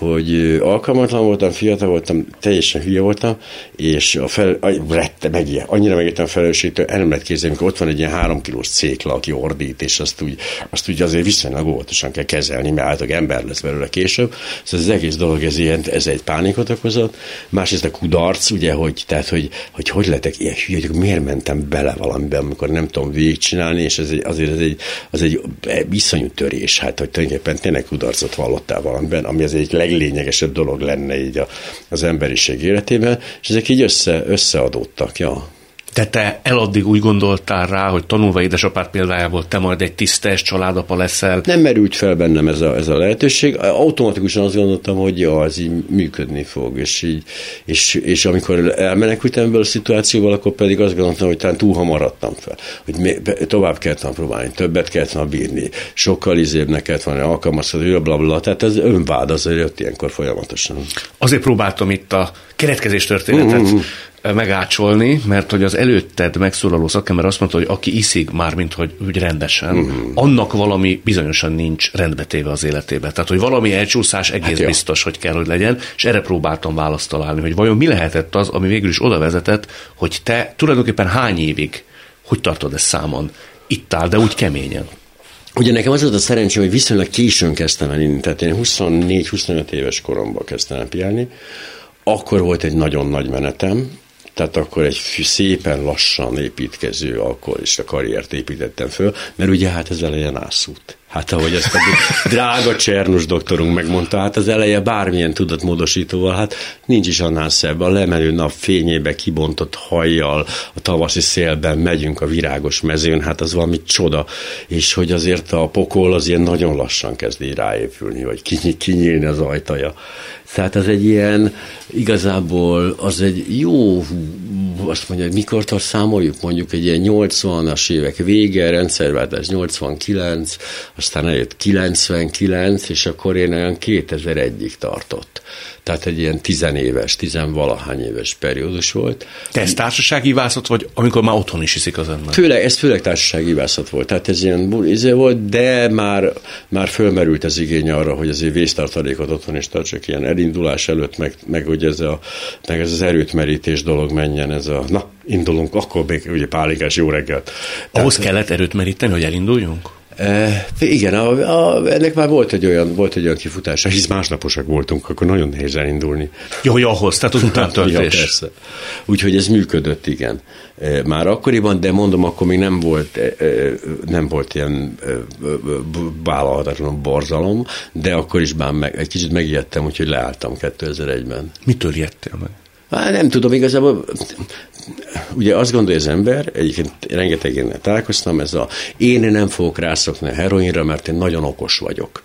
hogy alkalmatlan voltam, fiatal voltam, teljesen hülye voltam, és a fel, rette, meg ilyen, annyira megértem a felelősségtől, el nem lehet képzelni, amikor ott van egy ilyen három kilós cékla, aki ordít, és azt úgy, azt úgy azért viszonylag óvatosan kell kezelni, mert általában ember lesz belőle később. Szóval az egész dolog ez, ilyen, ez egy pánikot okozott. Másrészt a kudarc, ugye, hogy, tehát, hogy, hogy, hogy lehetek ilyen hülye, hogy miért mentem bele valamibe, amikor nem tudom végigcsinálni, és ez egy, azért ez egy, az egy viszonyú törés, hát, hogy tulajdonképpen tényleg kudarcot vallottál valamiben, ami az egy leg leglényegesebb dolog lenne így a, az emberiség életében, és ezek így össze, összeadódtak, ja. De te eladdig úgy gondoltál rá, hogy tanulva édesapád példájából te majd egy tisztes családapa leszel? Nem merült fel bennem ez a, ez a lehetőség. Automatikusan azt gondoltam, hogy ja, az így működni fog. És, így, és, és amikor elmenekültem ebből a szituációval, akkor pedig azt gondoltam, hogy talán túl maradtam fel. Hogy tovább kellett próbálni, többet kellett bírni, sokkal izébbnek kellett volna alkalmazkodni, bla, bla, bla. Tehát ez önvád azért jött ilyenkor folyamatosan. Azért próbáltam itt a keretkezés történetet mm-hmm megácsolni, mert hogy az előtted megszólaló szakember azt mondta, hogy aki iszik már, mint hogy úgy rendesen, uh-huh. annak valami bizonyosan nincs rendbetéve az életébe. Tehát, hogy valami elcsúszás egész hát biztos, hogy kell, hogy legyen, és erre próbáltam választ találni, hogy vajon mi lehetett az, ami végül is oda vezetett, hogy te tulajdonképpen hány évig, hogy tartod ezt számon, itt áll, de úgy keményen. Ugye nekem az volt a szerencsém, hogy viszonylag későn kezdtem el inni, tehát én 24-25 éves koromban kezdtem el piálni, akkor volt egy nagyon nagy menetem, tehát akkor egy szépen lassan építkező alkoholista karriert építettem föl, mert ugye hát az elején ászút. Hát ahogy ezt a drága Csernus doktorunk megmondta, hát az eleje bármilyen tudatmódosítóval, hát nincs is annál szebb. A lemenő nap fényébe kibontott hajjal, a tavaszi szélben megyünk a virágos mezőn, hát az valami csoda. És hogy azért a pokol az ilyen nagyon lassan kezd ráépülni, vagy kinyílni az ajtaja. Tehát az egy ilyen, igazából az egy jó, azt mondja, hogy mikor számoljuk, mondjuk egy ilyen 80-as évek vége, rendszerváltás 89, aztán eljött 99, és akkor én olyan 2001-ig tartott. Tehát egy ilyen tizenéves, tizenvalahány éves periódus volt. Te ez társasági vászat, vagy amikor már otthon is iszik az ember? Főleg, ez főleg társasági vászat volt. Tehát ez ilyen bulizé volt, de már, már fölmerült az igény arra, hogy azért vésztartalékot otthon is tartsak ilyen elindulás előtt, meg, meg hogy ez, a, meg ez az erőtmerítés dolog menjen, ez a, na, indulunk, akkor még ugye pálikás jó reggelt. Ahhoz Tehát, kellett erőt meríteni, hogy elinduljunk? E, igen, a, a, ennek már volt egy olyan, volt egy olyan kifutása, hisz másnaposak voltunk, akkor nagyon nehéz elindulni. Jó, hogy ahhoz, tehát az utántöltés. ja. Úgyhogy ez működött, igen. Már akkoriban, de mondom, akkor még nem volt, nem volt ilyen vállalhatatlan borzalom, de akkor is már meg, egy kicsit megijedtem, úgyhogy leálltam 2001-ben. Mitől ijedtél meg? Hát nem tudom, igazából ugye azt gondolja az ember, egyébként rengeteg én találkoztam, ez a én nem fogok rászokni a heroinra, mert én nagyon okos vagyok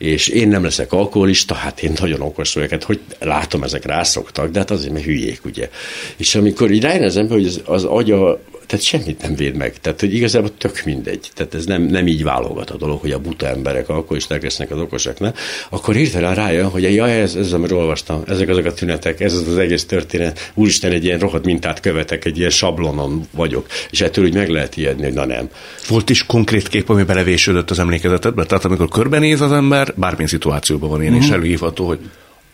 és én nem leszek alkoholista, hát én nagyon okos vagyok, hát hogy látom, ezek rászoktak, de hát azért, mert hülyék, ugye. És amikor így rájön az ember, hogy az, az agya tehát semmit nem véd meg. Tehát, hogy igazából tök mindegy. Tehát ez nem, nem így válogat a dolog, hogy a buta emberek alkoholisták lesznek az okosak, ne? Akkor hirtelen rájön, hogy ja, ez, ez, amiről olvastam, ezek azok a tünetek, ez az az egész történet. Úristen, egy ilyen rohadt mintát követek, egy ilyen sablonon vagyok. És ettől úgy meg lehet ijedni, hogy na nem. Volt is konkrét kép, ami belevésődött az emlékezetedbe? Tehát amikor körbenéz az ember, bármilyen szituációban van én mm-hmm. is mhm. előhívható, hogy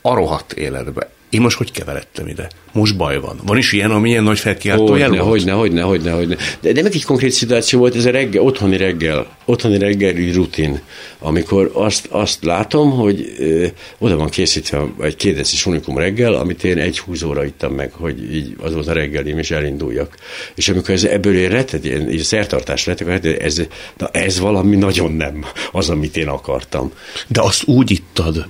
a rohadt életbe én most hogy keveredtem ide? Most baj van. Van is ilyen, ami ilyen nagy felkiáltó hogy ne, hogy ne, hogy ne, hogy ne, hogy ne. De, de meg egy konkrét szituáció volt, ez a reggel, otthoni reggel, otthoni reggeli rutin, amikor azt, azt látom, hogy ö, oda van készítve egy kétdecis unikum reggel, amit én egy húzóra ittam meg, hogy így az volt a reggelim, és elinduljak. És amikor ez ebből én rettet, ilyen, így szertartás lett, akkor hát ez, na ez valami nagyon nem az, amit én akartam. De azt úgy ittad,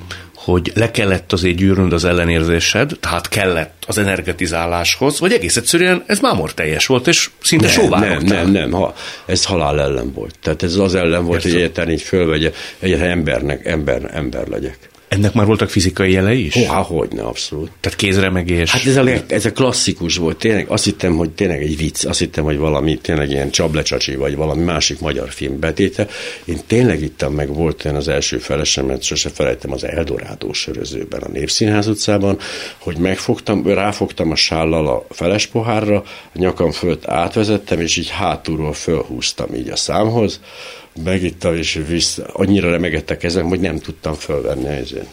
hogy le kellett azért gyűrnöd az ellenérzésed, tehát kellett az energetizáláshoz, vagy egész egyszerűen ez mámor teljes volt, és szinte sóvá nem, nem, nem, ha, ez halál ellen volt. Tehát ez az ellen volt, Értem. hogy egyetlen így fölvegye, egyetlen embernek, ember, ember legyek. Ennek már voltak fizikai jelei is? Há, hogyne, abszolút. Tehát kézremegés? Hát ez a, ez a klasszikus volt. Tényleg azt hittem, hogy tényleg egy vicc, azt hittem, hogy valami tényleg ilyen csablecsacsi, vagy valami másik magyar film betéte. Én tényleg ittam meg, volt olyan az első felesemet, sose felejtem az Eldorádó sörözőben, a Népszínház utcában, hogy megfogtam, ráfogtam a sállal a feles pohárra, a nyakam fölött átvezettem, és így hátulról fölhúztam így a számhoz, megittam, és vissza, annyira remegett a kezem, hogy nem tudtam fölvenni ezért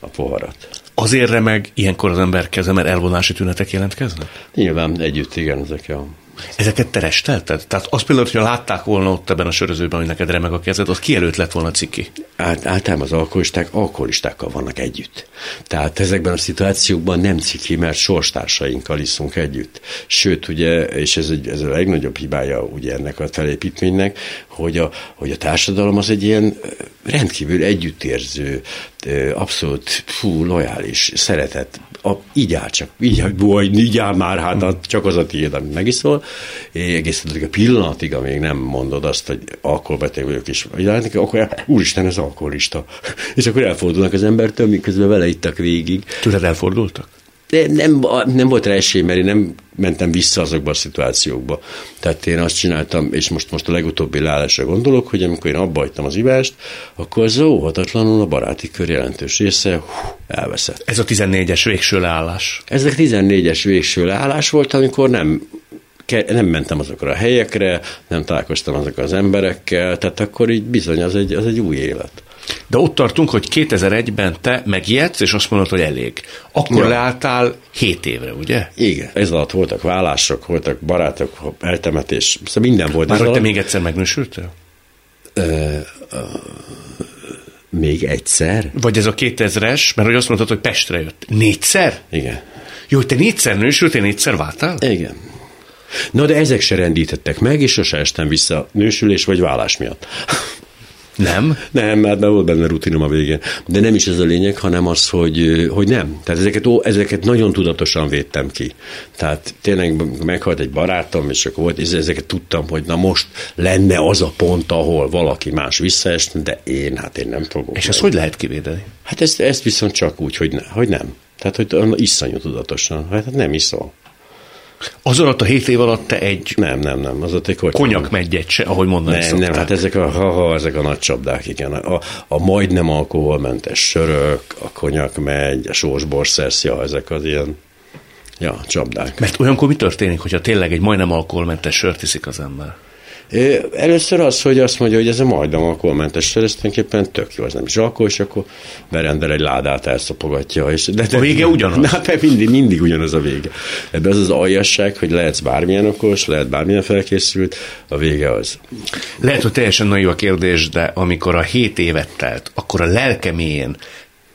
a poharat. Azért remeg ilyenkor az ember keze, mert elvonási tünetek jelentkeznek? Nyilván együtt, igen, ezek a Ezeket te restelted? Tehát azt például, hogyha látták volna ott ebben a sörözőben, hogy neked remeg a kezed, az kielőtt lett volna ciki? Át, általában az alkoholisták alkoholistákkal vannak együtt. Tehát ezekben a szituációkban nem ciki, mert sorstársainkkal iszunk együtt. Sőt, ugye, és ez, egy, ez a legnagyobb hibája ugye ennek a felépítménynek, hogy a, hogy a társadalom az egy ilyen rendkívül együttérző, abszolút fú, lojális, szeretet, a, így áll csak, így, vagy, így áll már, hát a, csak az a tiéd, amit megiszol, egészen a pillanatig, amíg nem mondod azt, hogy alkoholbeteg vagyok is, akkor úristen, ez alkoholista. És akkor elfordulnak az embertől, miközben vele ittak végig. Tőled elfordultak? De nem, nem volt rá esély, mert én nem mentem vissza azokba a szituációkba. Tehát én azt csináltam, és most, most a legutóbbi leállásra gondolok, hogy amikor én abba hagytam az ivást, akkor az óhatatlanul a baráti kör jelentős része hú, elveszett. Ez a 14-es végső leállás. Ez a 14-es végső leállás volt, amikor nem nem mentem azokra a helyekre, nem találkoztam azokkal az emberekkel, tehát akkor így bizony az egy, az egy új élet. De ott tartunk, hogy 2001-ben te megijedsz, és azt mondod, hogy elég. Akkor ja. leálltál 7 évre, ugye? Igen. Ez alatt voltak vállások, voltak barátok, eltemetés, szóval minden volt. Már hogy te még egyszer megnősültél? Ö, még egyszer? Vagy ez a 2000-es, mert hogy azt mondtad, hogy Pestre jött. Négyszer? Igen. Jó, hogy te négyszer nősültél, négyszer váltál? Igen. Na de ezek se rendítettek meg, és sose estem vissza nősülés vagy vállás miatt. Nem? Nem, mert nem volt benne rutinom a végén. De nem is ez a lényeg, hanem az, hogy, hogy nem. Tehát ezeket, ó, ezeket nagyon tudatosan védtem ki. Tehát tényleg meghalt egy barátom, és akkor volt, és ezeket tudtam, hogy na most lenne az a pont, ahol valaki más visszaesne, de én, hát én nem fogok. És ezt hogy lehet kivédeni? Hát ezt, ezt viszont csak úgy, hogy, ne, hogy nem. Tehát, hogy iszonyú tudatosan. Hát nem iszol. Az alatt a hét év alatt te egy... Nem, nem, nem. Az ott egy kocsma. Konyak megyet se, ahogy mondani Nem, szokták. nem, hát ezek a, ha, ha, ezek a nagy csapdák, igen. A, a majdnem alkoholmentes sörök, a konyak megy, a sósborszersz, ja, ezek az ilyen ja, csapdák. Mert olyankor mi történik, hogyha tényleg egy majdnem alkoholmentes sört iszik az ember? Először az, hogy azt mondja, hogy ez a majdnem alkoholmentes sör, ez tulajdonképpen tök jó, az nem is alkohol, és akkor berendel egy ládát, elszopogatja. És, de, de, a vége ugyanaz? Na, hát mindig, mindig ugyanaz a vége. Ebben az az aljasság, hogy lehetsz bármilyen okos, lehet bármilyen felkészült, a vége az. Lehet, hogy teljesen nagy a kérdés, de amikor a hét évet telt, akkor a lelkeméjén,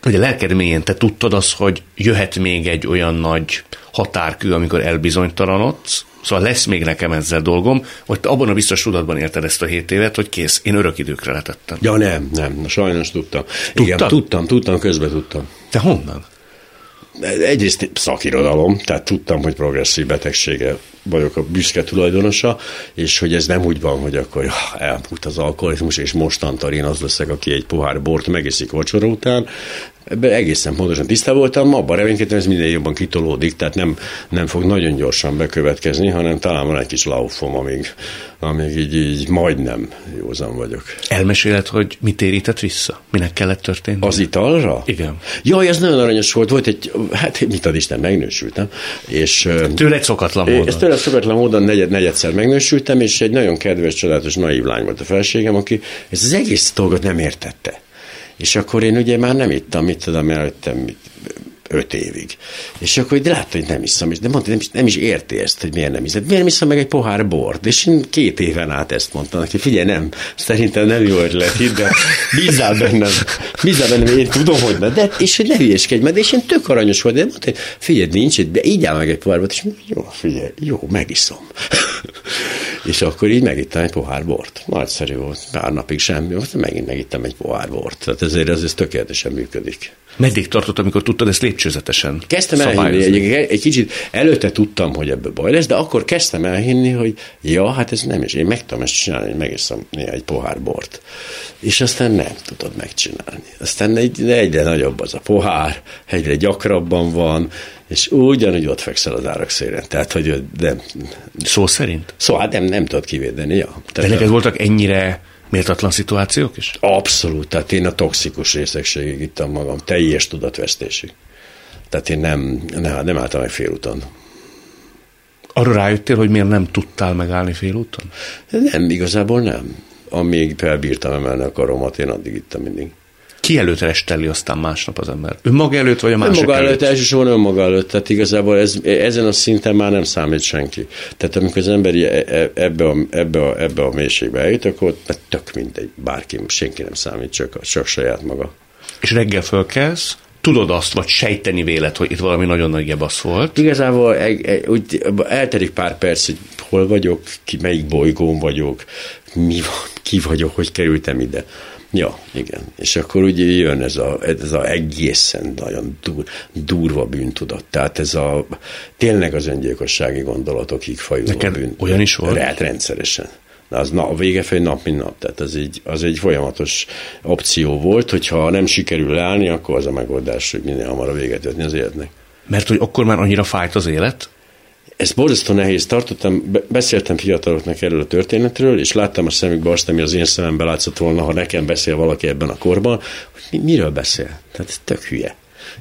vagy a lelked mélyén te tudtad azt, hogy jöhet még egy olyan nagy határkő, amikor elbizonytalanodsz, Szóval lesz még nekem ezzel dolgom, hogy abban a biztos tudatban érted ezt a hét évet, hogy kész, én örök időkre letettem. Ja nem, nem, sajnos tudtam. Tudtam? Igen, tudtam, tudtam, közben tudtam. Te honnan? Egyrészt szakirodalom, tehát tudtam, hogy progresszív betegsége vagyok a büszke tulajdonosa, és hogy ez nem úgy van, hogy akkor ja, elmúlt az alkoholizmus, és mostantól én az leszek, aki egy pohár bort megiszik vacsora után, Ebben egészen pontosan tiszta voltam, abban reménykedtem, ez minden jobban kitolódik, tehát nem, nem fog nagyon gyorsan bekövetkezni, hanem talán van egy kis laufom, amíg, amíg így, így majdnem józan vagyok. Elmeséled, hogy mit térített vissza? Minek kellett történni? Az italra? Igen. Jaj, ez nagyon aranyos volt. Volt egy, hát mit ad Isten, megnősültem. És, tőle egy szokatlan módon. Tőle szokatlan módon negyed, negyedszer megnősültem, és egy nagyon kedves, csodálatos, naív lány volt a felségem, aki ezt az egész dolgot nem értette. És akkor én ugye már nem ittam, mit tudom, előttem öt évig. És akkor de látta, hogy nem iszom, de mondta, nem is, nem is érti ezt, hogy miért nem iszom. Miért nem iszom meg egy pohár bort? És én két éven át ezt mondtam neki, figyelj, nem, szerintem nem jó ötlet itt, de bízzál bennem, bízzál bennem, én tudom, hogy nem, de, és hogy ne hülyeskedj, mert és én tök aranyos volt, de mondta, hogy figyelj, nincs de így áll meg egy pohár bort, és jó, figyelj, jó, megiszom. és akkor így megittem egy pohár bort. Nagyszerű volt, pár napig semmi, most megint megittem egy pohár bort. Tehát ezért ez, ez tökéletesen működik. Meddig tartott, amikor tudtad ezt lépcsőzetesen Kezdtem elhinni, egy, egy kicsit előtte tudtam, hogy ebből baj lesz, de akkor kezdtem elhinni, hogy ja, hát ez nem is, én meg tudom ezt csinálni, hogy megiszom egy pohár bort. És aztán nem tudod megcsinálni. Aztán egy, egyre nagyobb az a pohár, egyre gyakrabban van, és ugyanúgy ott fekszel az árak szélén. Tehát, hogy nem... Szó szerint? Szóval hát nem, nem tudod kivédeni, ja. Tehát De neked voltak ennyire méltatlan szituációk is? Abszolút, tehát én a toxikus részegségig ittam magam, teljes tudatvesztésig. Tehát én nem, nem, nem álltam meg félúton. Arra rájöttél, hogy miért nem tudtál megállni félúton? Nem, igazából nem. Amíg felbírtam emelni a karomat, én addig ittam mindig. Ki előtt resteli aztán másnap az ember? Ő maga előtt, vagy a másik önmaga előtt? előtt? Elsősorban önmaga előtt. Tehát igazából ez, ezen a szinten már nem számít senki. Tehát amikor az ember e- e- ebbe a, ebbe a, ebbe a mélységbe eljut, akkor tök mindegy. Bárki, senki nem számít, csak, csak saját maga. És reggel fölkelsz, tudod azt, vagy sejteni vélet, hogy itt valami nagyon nagy gebasz volt. Igazából e, e, úgy elterik pár perc, hogy hol vagyok, ki, melyik bolygón vagyok, mi van, ki vagyok, hogy kerültem ide. Ja, igen. És akkor ugye jön ez a, ez a egészen nagyon dur, durva bűntudat. Tehát ez a tényleg az öngyilkossági gondolatokig fajuló bűn. olyan is volt? Rát rendszeresen. De az na, a vége fel nap, mint nap. Tehát az egy, az egy folyamatos opció volt, hogyha nem sikerül leállni, akkor az a megoldás, hogy minél hamarabb véget vetni az életnek. Mert hogy akkor már annyira fájt az élet? Ezt borzasztó nehéz tartottam, beszéltem fiataloknak erről a történetről, és láttam a szemükbe azt, ami az én szemembe látszott volna, ha nekem beszél valaki ebben a korban, hogy mi, miről beszél. Tehát ez tök hülye.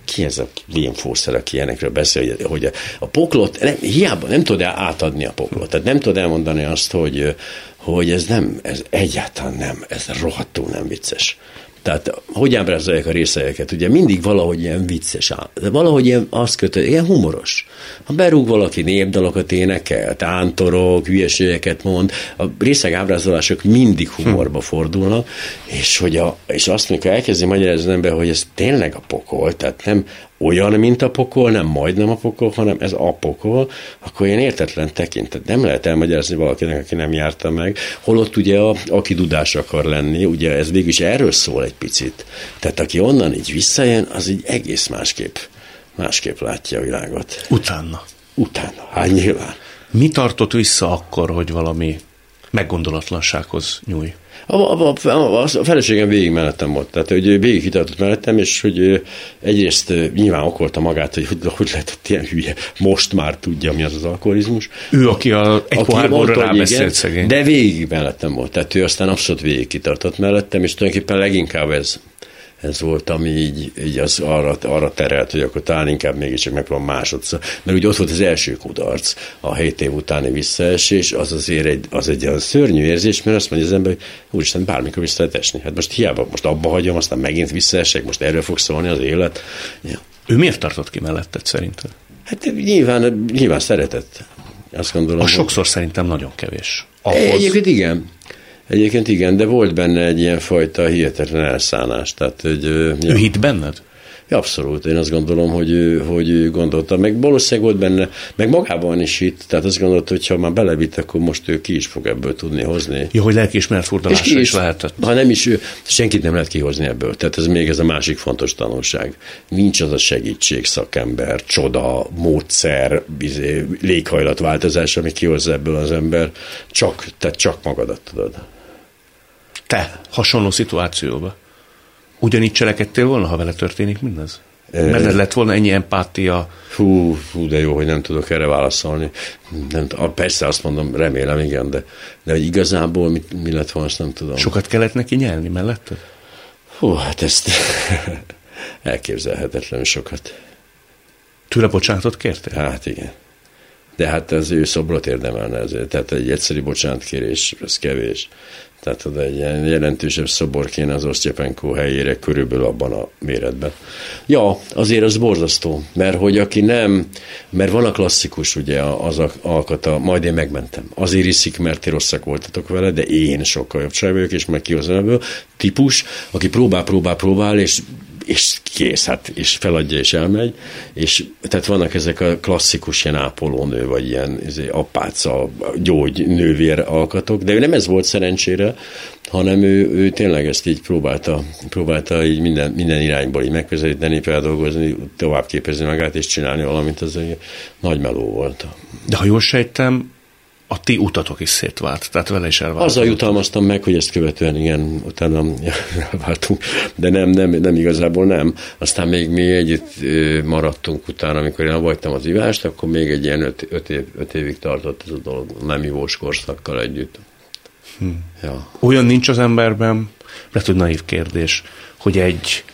Ki ez a Liam Forster, aki ilyenekről beszél, hogy, hogy a, a poklot, nem, hiába nem tud el átadni a poklot. Tehát nem tud elmondani azt, hogy, hogy ez nem, ez egyáltalán nem, ez rohadtul nem vicces. Tehát hogy ábrázolják a részeiket? Ugye mindig valahogy ilyen vicces, de valahogy ilyen azt kötő, ilyen humoros. Ha berúg valaki népdalokat énekel, tántorok, hülyeségeket mond, a részeg ábrázolások mindig humorba fordulnak, és, hogy a, és azt, mikor elkezdi magyarázni az ember, hogy ez tényleg a pokol, tehát nem olyan, mint a pokol, nem majdnem a pokol, hanem ez a pokol, akkor ilyen értetlen tekintet. Nem lehet elmagyarázni valakinek, aki nem járta meg. Holott ugye, a, aki dudás akar lenni, ugye ez végül is erről szól egy picit. Tehát aki onnan így visszajön, az így egész másképp, másképp látja a világot. Utána. Utána, hát nyilván. Mi tartott vissza akkor, hogy valami meggondolatlansághoz nyúj? A, a, a, a feleségem végig mellettem volt, tehát hogy végig hitartott mellettem, és hogy egyrészt nyilván okolta magát, hogy hogy, hogy lehetett ilyen hülye, most már tudja, mi az az alkoholizmus. Ő, aki a, egy pohárborra rábeszélt szegény. De végig mellettem volt, tehát ő aztán abszolút végig kitartott mellettem, és tulajdonképpen leginkább ez ez volt, ami így, így az arra, arra terelt, hogy akkor talán inkább mégiscsak megpróbálom másodszor. Mert ugye ott volt az első kudarc, a hét év utáni visszaesés, az azért egy, az egy az szörnyű érzés, mert azt mondja az ember, hogy úristen, bármikor vissza lehet esni. Hát most hiába, most abba hagyom, aztán megint visszaesek, most erről fog szólni az élet. Ja. Ő miért tartott ki melletted szerinted? Hát nyilván, nyilván szeretett. Azt gondolom. A sokszor hogy... szerintem nagyon kevés. Ahhoz... Egyébként igen. Egyébként igen, de volt benne egy ilyen fajta hihetetlen elszánás. Tehát, hogy, ő ja. hitt benned? Abszolút, én azt gondolom, hogy, hogy gondolta. Meg valószínűleg volt benne, meg magában is itt, tehát azt gondolta, hogy ha már belevitt, akkor most ő ki is fog ebből tudni hozni. Jó, hogy lelkiismeret furdalásra is, is lehetett. Ha nem is ő, senkit nem lehet kihozni ebből. Tehát ez még ez a másik fontos tanulság. Nincs az a segítség, szakember, csoda, módszer, bizé, léghajlatváltozás, ami kihozza ebből az ember. Csak, tehát csak magadat tudod te hasonló szituációba, ugyanígy cselekedtél volna, ha vele történik mindez? Mert lett volna ennyi empátia? Hú, hú, de jó, hogy nem tudok erre válaszolni. Nem, persze azt mondom, remélem, igen, de, de hogy igazából mi, mi lett volna, azt nem tudom. Sokat kellett neki nyelni mellette? Hú, hát ezt elképzelhetetlen sokat. Tőle bocsánatot kértél? Hát igen. De hát az ő szobrot érdemelne ezért. Tehát egy egyszerű bocsánatkérés, ez kevés. Tehát oda egy ilyen jelentősebb szobor kéne az Osztyepenko helyére körülbelül abban a méretben. Ja, azért az borzasztó, mert hogy aki nem, mert van a klasszikus ugye az a alkata, majd én megmentem. Azért iszik, mert ti rosszak voltatok vele, de én sokkal jobb vagyok, és meg kihozom ebből. Típus, aki próbál, próbál, próbál, és és kész, hát, és feladja, és elmegy, és tehát vannak ezek a klasszikus ilyen ápolónő, vagy ilyen apáca, gyógy, nővér alkatok, de ő nem ez volt szerencsére, hanem ő, ő tényleg ezt így próbálta, próbálta így minden, minden irányból így megközelíteni, feldolgozni, tovább képezni magát, és csinálni valamit, az egy nagy meló volt. De ha jól sejtem, a ti utatok is szétvált, tehát vele is elvált. Azzal jutalmaztam meg, hogy ezt követően igen, utána elváltunk, de nem, nem, nem igazából nem. Aztán még mi együtt maradtunk utána, amikor én hagytam az ivást, akkor még egy ilyen öt, öt, év, öt évig tartott ez a dolog, nem ivós korszakkal együtt. Hm. Ja. Olyan nincs az emberben, lehet, hogy naív kérdés, hogy egy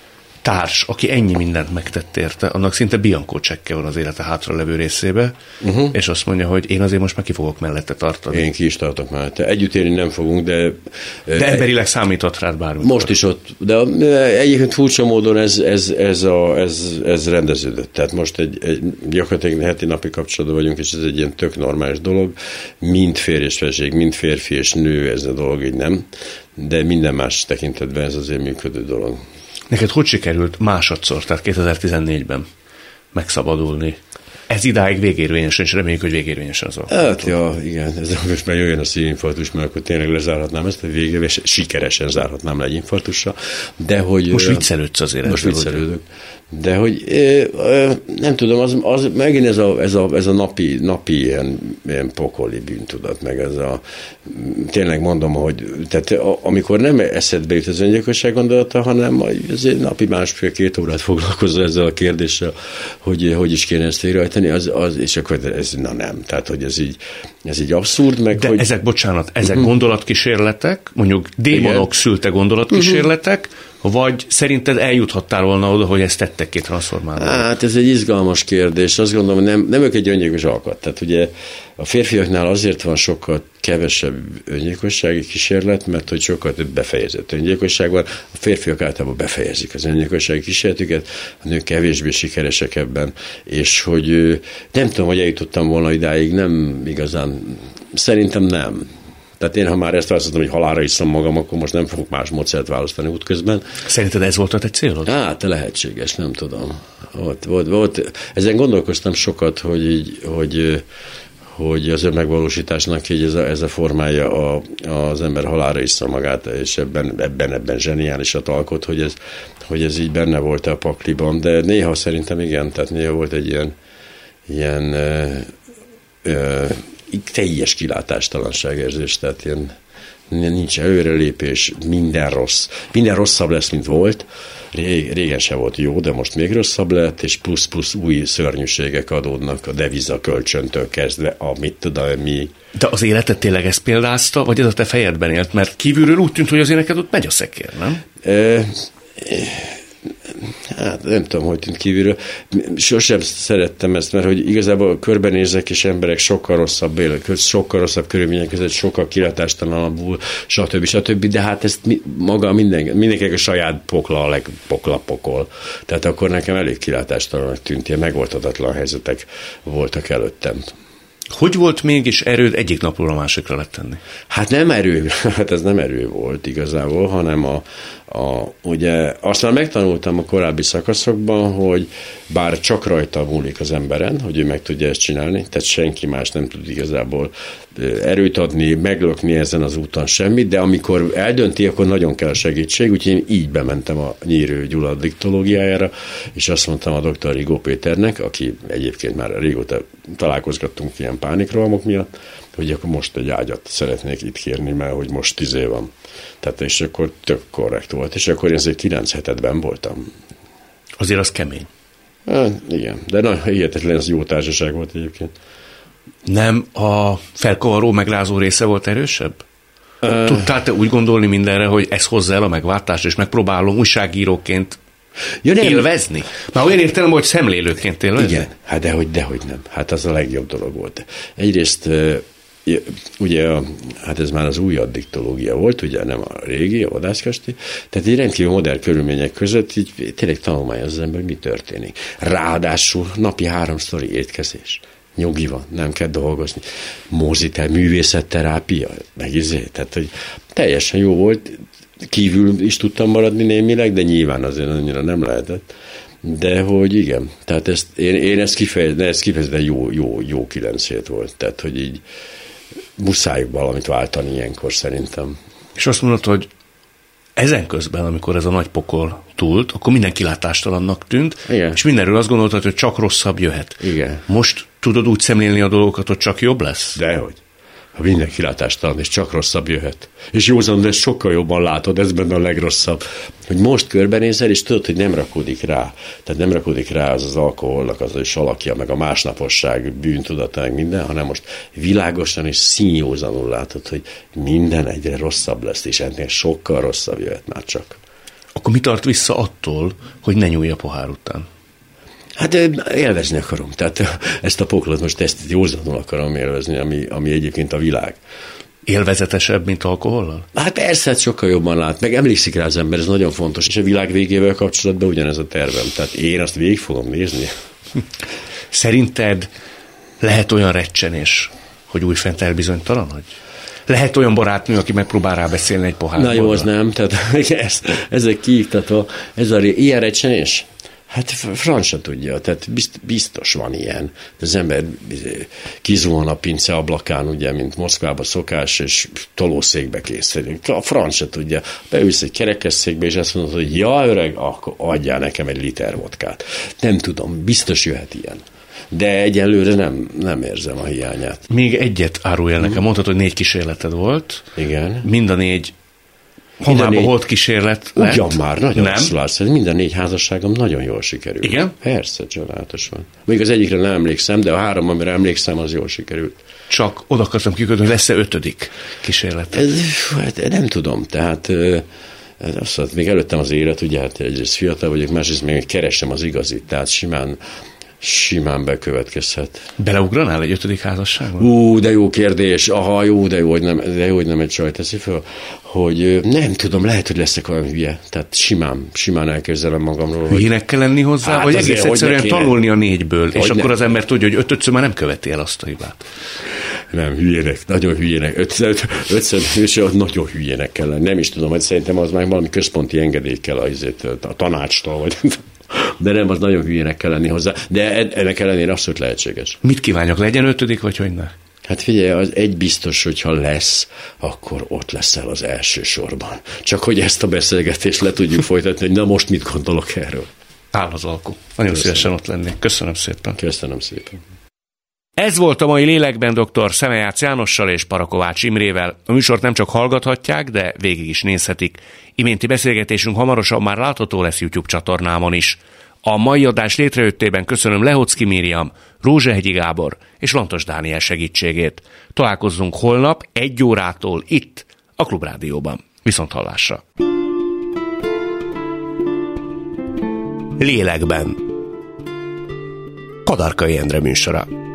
társ, aki ennyi mindent megtett érte, annak szinte Bianco csekke van az élete hátra levő részébe, uh-huh. és azt mondja, hogy én azért most meg ki fogok mellette tartani. Én ki is tartok mellette. Együtt élni nem fogunk, de... De emberileg számított rád bármi. Most is ott, de egyébként furcsa módon ez, ez, ez, a, ez, ez rendeződött. Tehát most egy, egy gyakorlatilag heti napi kapcsolatban vagyunk, és ez egy ilyen tök normális dolog. Mind férj és feleség, mind férfi és nő, ez a dolog így nem. De minden más tekintetben ez azért működő dolog. Neked hogy sikerült másodszor, tehát 2014-ben megszabadulni? Ez idáig végérvényesen, és reméljük, hogy végérvényesen az Hát, ja, igen, ez most már jöjjön a szívinfarktus, mert akkor tényleg lezárhatnám ezt a végére, és sikeresen zárhatnám le egy infarktussal, de hogy... Most viccelődsz azért. Most viccelődök. De hogy nem tudom, az, az megint ez a, ez a, ez a napi, napi ilyen, ilyen pokoli bűntudat, meg ez a, tényleg mondom, hogy tehát amikor nem eszedbe jut az öngyilkosság gondolata, hanem azért napi másfél-két órát foglalkozol ezzel a kérdéssel, hogy hogy is kéne ezt végrehajtani, az, az, és akkor ez, na nem, tehát hogy ez így, ez így abszurd, meg De hogy... ezek, bocsánat, ezek uh-huh. gondolatkísérletek, mondjuk démonok Igen. szülte gondolatkísérletek, uh-huh vagy szerinted eljuthattál volna oda, hogy ezt tettek ki transformálni? Hát ez egy izgalmas kérdés. Azt gondolom, hogy nem, nem ők egy öngyilkos alkat. Tehát ugye a férfiaknál azért van sokkal kevesebb öngyilkossági kísérlet, mert hogy sokkal több befejezett öngyilkosság van. A férfiak általában befejezik az öngyilkossági kísérletüket, a nők kevésbé sikeresek ebben, és hogy nem tudom, hogy eljutottam volna idáig, nem igazán, szerintem nem. Tehát én, ha már ezt választottam, hogy halára iszom magam, akkor most nem fogok más módszert választani útközben. Szerinted ez volt a te célod? Hát, lehetséges, nem tudom. Volt, volt, volt. Ezen gondolkoztam sokat, hogy, így, hogy hogy az önmegvalósításnak így ez a, ez a formája a, az ember halára iszza magát, és ebben, ebben, ebben zseniálisat alkot, hogy ez, hogy ez így benne volt a pakliban, de néha szerintem igen, tehát néha volt egy ilyen, ilyen ö, ö, teljes kilátástalanság érzés, tehát ilyen nincs előrelépés, minden rossz. Minden rosszabb lesz, mint volt. Régen se volt jó, de most még rosszabb lett, és plusz-plusz új szörnyűségek adódnak a deviza kölcsöntől kezdve, amit tudom mi. De az életet tényleg ezt példázta, vagy ez a te fejedben élt? Mert kívülről úgy tűnt, hogy azért neked ott megy a szekér, nem? E, hát nem tudom, hogy tűnt kívülről. Sosem szerettem ezt, mert hogy igazából körbenézek, és emberek sokkal rosszabb élek, sokkal rosszabb körülmények között, sokkal kilátástalanabbul, stb. stb. De hát ezt maga minden, mindenkinek a saját pokla a legpokla pokol. Tehát akkor nekem elég kilátástalanabb tűnt, ilyen megoldhatatlan helyzetek voltak előttem. Hogy volt mégis erőd egyik napról a másikra tenni? Hát nem erő, hát ez nem erő volt igazából, hanem a, a, ugye azt már megtanultam a korábbi szakaszokban, hogy bár csak rajta múlik az emberen, hogy ő meg tudja ezt csinálni, tehát senki más nem tud igazából erőt adni, meglökni ezen az úton semmit, de amikor eldönti, akkor nagyon kell segítség, úgyhogy én így bementem a Nyírő Gyula diktológiájára, és azt mondtam a dr. Rigó Péternek, aki egyébként már régóta találkozgattunk ilyen pánikrohamok miatt, hogy akkor most egy ágyat szeretnék itt kérni, mert hogy most tíz év van. Tehát és akkor tök korrekt volt, és akkor én azért kilenc hetedben voltam. Azért az kemény. Hát, igen, de nagyon hihetetlen, ez jó társaság volt egyébként. Nem a felkavaró, megrázó része volt erősebb? Tudtál te úgy gondolni mindenre, hogy ez hozza el a megváltást, és megpróbálom újságíróként ja, nem. élvezni? Már olyan értelem, hogy szemlélőként élvezni? Igen, hát dehogy, dehogy nem. Hát az a legjobb dolog volt. Egyrészt ugye, hát ez már az új addiktológia volt, ugye nem a régi, a vadászkasti, tehát egy rendkívül modern körülmények között így tényleg tanulmányozza az ember, hogy mi történik. Ráadásul napi háromszori étkezés nyugi van, nem kell dolgozni. Mózitel, művészetterápia, meg izé, tehát hogy teljesen jó volt, kívül is tudtam maradni némileg, de nyilván azért annyira nem lehetett. De hogy igen, tehát ezt, én, én ezt kifejezetten, ez kifejezetten jó, jó, jó kilenc hét volt. Tehát, hogy így muszáj valamit váltani ilyenkor szerintem. És azt mondod, hogy ezen közben, amikor ez a nagy pokol túlt, akkor minden kilátástalannak tűnt, Igen. és mindenről azt gondoltad, hogy csak rosszabb jöhet. Igen. Most tudod úgy szemlélni a dolgokat, hogy csak jobb lesz? Dehogy. Ha minden kilátástalan, és csak rosszabb jöhet. És józan, de sokkal jobban látod, ez benne a legrosszabb. Hogy most körbenézel, és tudod, hogy nem rakódik rá. Tehát nem rakódik rá az az alkoholnak az is alakja, meg a másnaposság, bűntudata, meg minden, hanem most világosan és színjózanul látod, hogy minden egyre rosszabb lesz, és ennél sokkal rosszabb jöhet már csak. Akkor mi tart vissza attól, hogy ne nyúlj a pohár után? Hát élvezni akarom. Tehát ezt a poklot most ezt józanul akarom élvezni, ami, ami egyébként a világ. Élvezetesebb, mint alkohollal? Hát persze, hát sokkal jobban lát, meg emlékszik rá az ember, ez nagyon fontos. És a világ végével kapcsolatban ugyanez a tervem. Tehát én azt végig fogom nézni. Szerinted lehet olyan recsenés, hogy újfent elbizonytalanodj? Lehet olyan barátnő, aki megpróbál rábeszélni egy pohár Na jó, az nem. Tehát ez, ezek kiiktatva, ez a ilyen recsenés? Hát f- franc tudja, tehát bizt- biztos van ilyen. Az ember izé, kizuhan a pince ablakán, ugye, mint Moszkvába szokás, és tolószékbe készül. A franc se tudja. Beülsz egy kerekesszékbe, és azt mondod, hogy ja, öreg, akkor adjál nekem egy liter vodkát. Nem tudom, biztos jöhet ilyen. De egyelőre nem, nem érzem a hiányát. Még egyet árulj el nekem. Mondtad, hogy négy kísérleted volt. Igen. Mind a négy Homában négy- kísérlet lett. Ugyan már, nagyon Nem? Ez Minden négy házasságom nagyon jól sikerült. Igen? Persze, csodálatos van. Még az egyikre nem emlékszem, de a három, amire emlékszem, az jól sikerült. Csak oda akartam kikötni, hogy lesz-e ötödik kísérlet. Ez, hát nem tudom, tehát azt mondta, még előttem az élet, ugye hát egyrészt fiatal vagyok, másrészt még keresem az igazit, tehát simán, simán bekövetkezhet. Beleugranál egy ötödik házasságba? Ú, de jó kérdés, aha, jó, de jó, hogy nem, de jó, hogy nem egy csaj teszi föl, hogy nem tudom, lehet, hogy leszek olyan hülye, tehát simán, simán elképzelem magamról, hogy Hülyének kell lenni hozzá, Hát vagy azért, egész hogy egyszerűen tanulni a négyből, és Hogy akkor ne. az ember tudja, hogy ötötször már nem követi el azt a hibát. Nem, hülyének, nagyon hülyének. Ötször, ötször és nagyon hülyének kell lenni. Nem is tudom, hogy szerintem az már valami központi engedély kell a, a tanácstól, vagy de nem, az nagyon hülyének kell lenni hozzá. De en- ennek ellenére abszolút lehetséges. Mit kívánjak, legyen ötödik, vagy hogy ne? Hát figyelj, az egy biztos, hogy ha lesz, akkor ott leszel az első sorban. Csak hogy ezt a beszélgetést le tudjuk folytatni, hogy na most mit gondolok erről. Áll az alku. Nagyon Köszönöm. szívesen ott lennék. Köszönöm szépen. Köszönöm szépen. Ez volt a mai Lélekben dr. Szemejács Jánossal és Parakovács Imrével. A műsort nem csak hallgathatják, de végig is nézhetik. Iménti beszélgetésünk hamarosan már látható lesz YouTube csatornámon is. A mai adás létrejöttében köszönöm Lehocki Miriam, Rózsehegyi Gábor és Lantos Dániel segítségét. Találkozzunk holnap egy órától itt, a Klubrádióban. Viszont hallásra! Lélekben Kadarkai Endre műsora.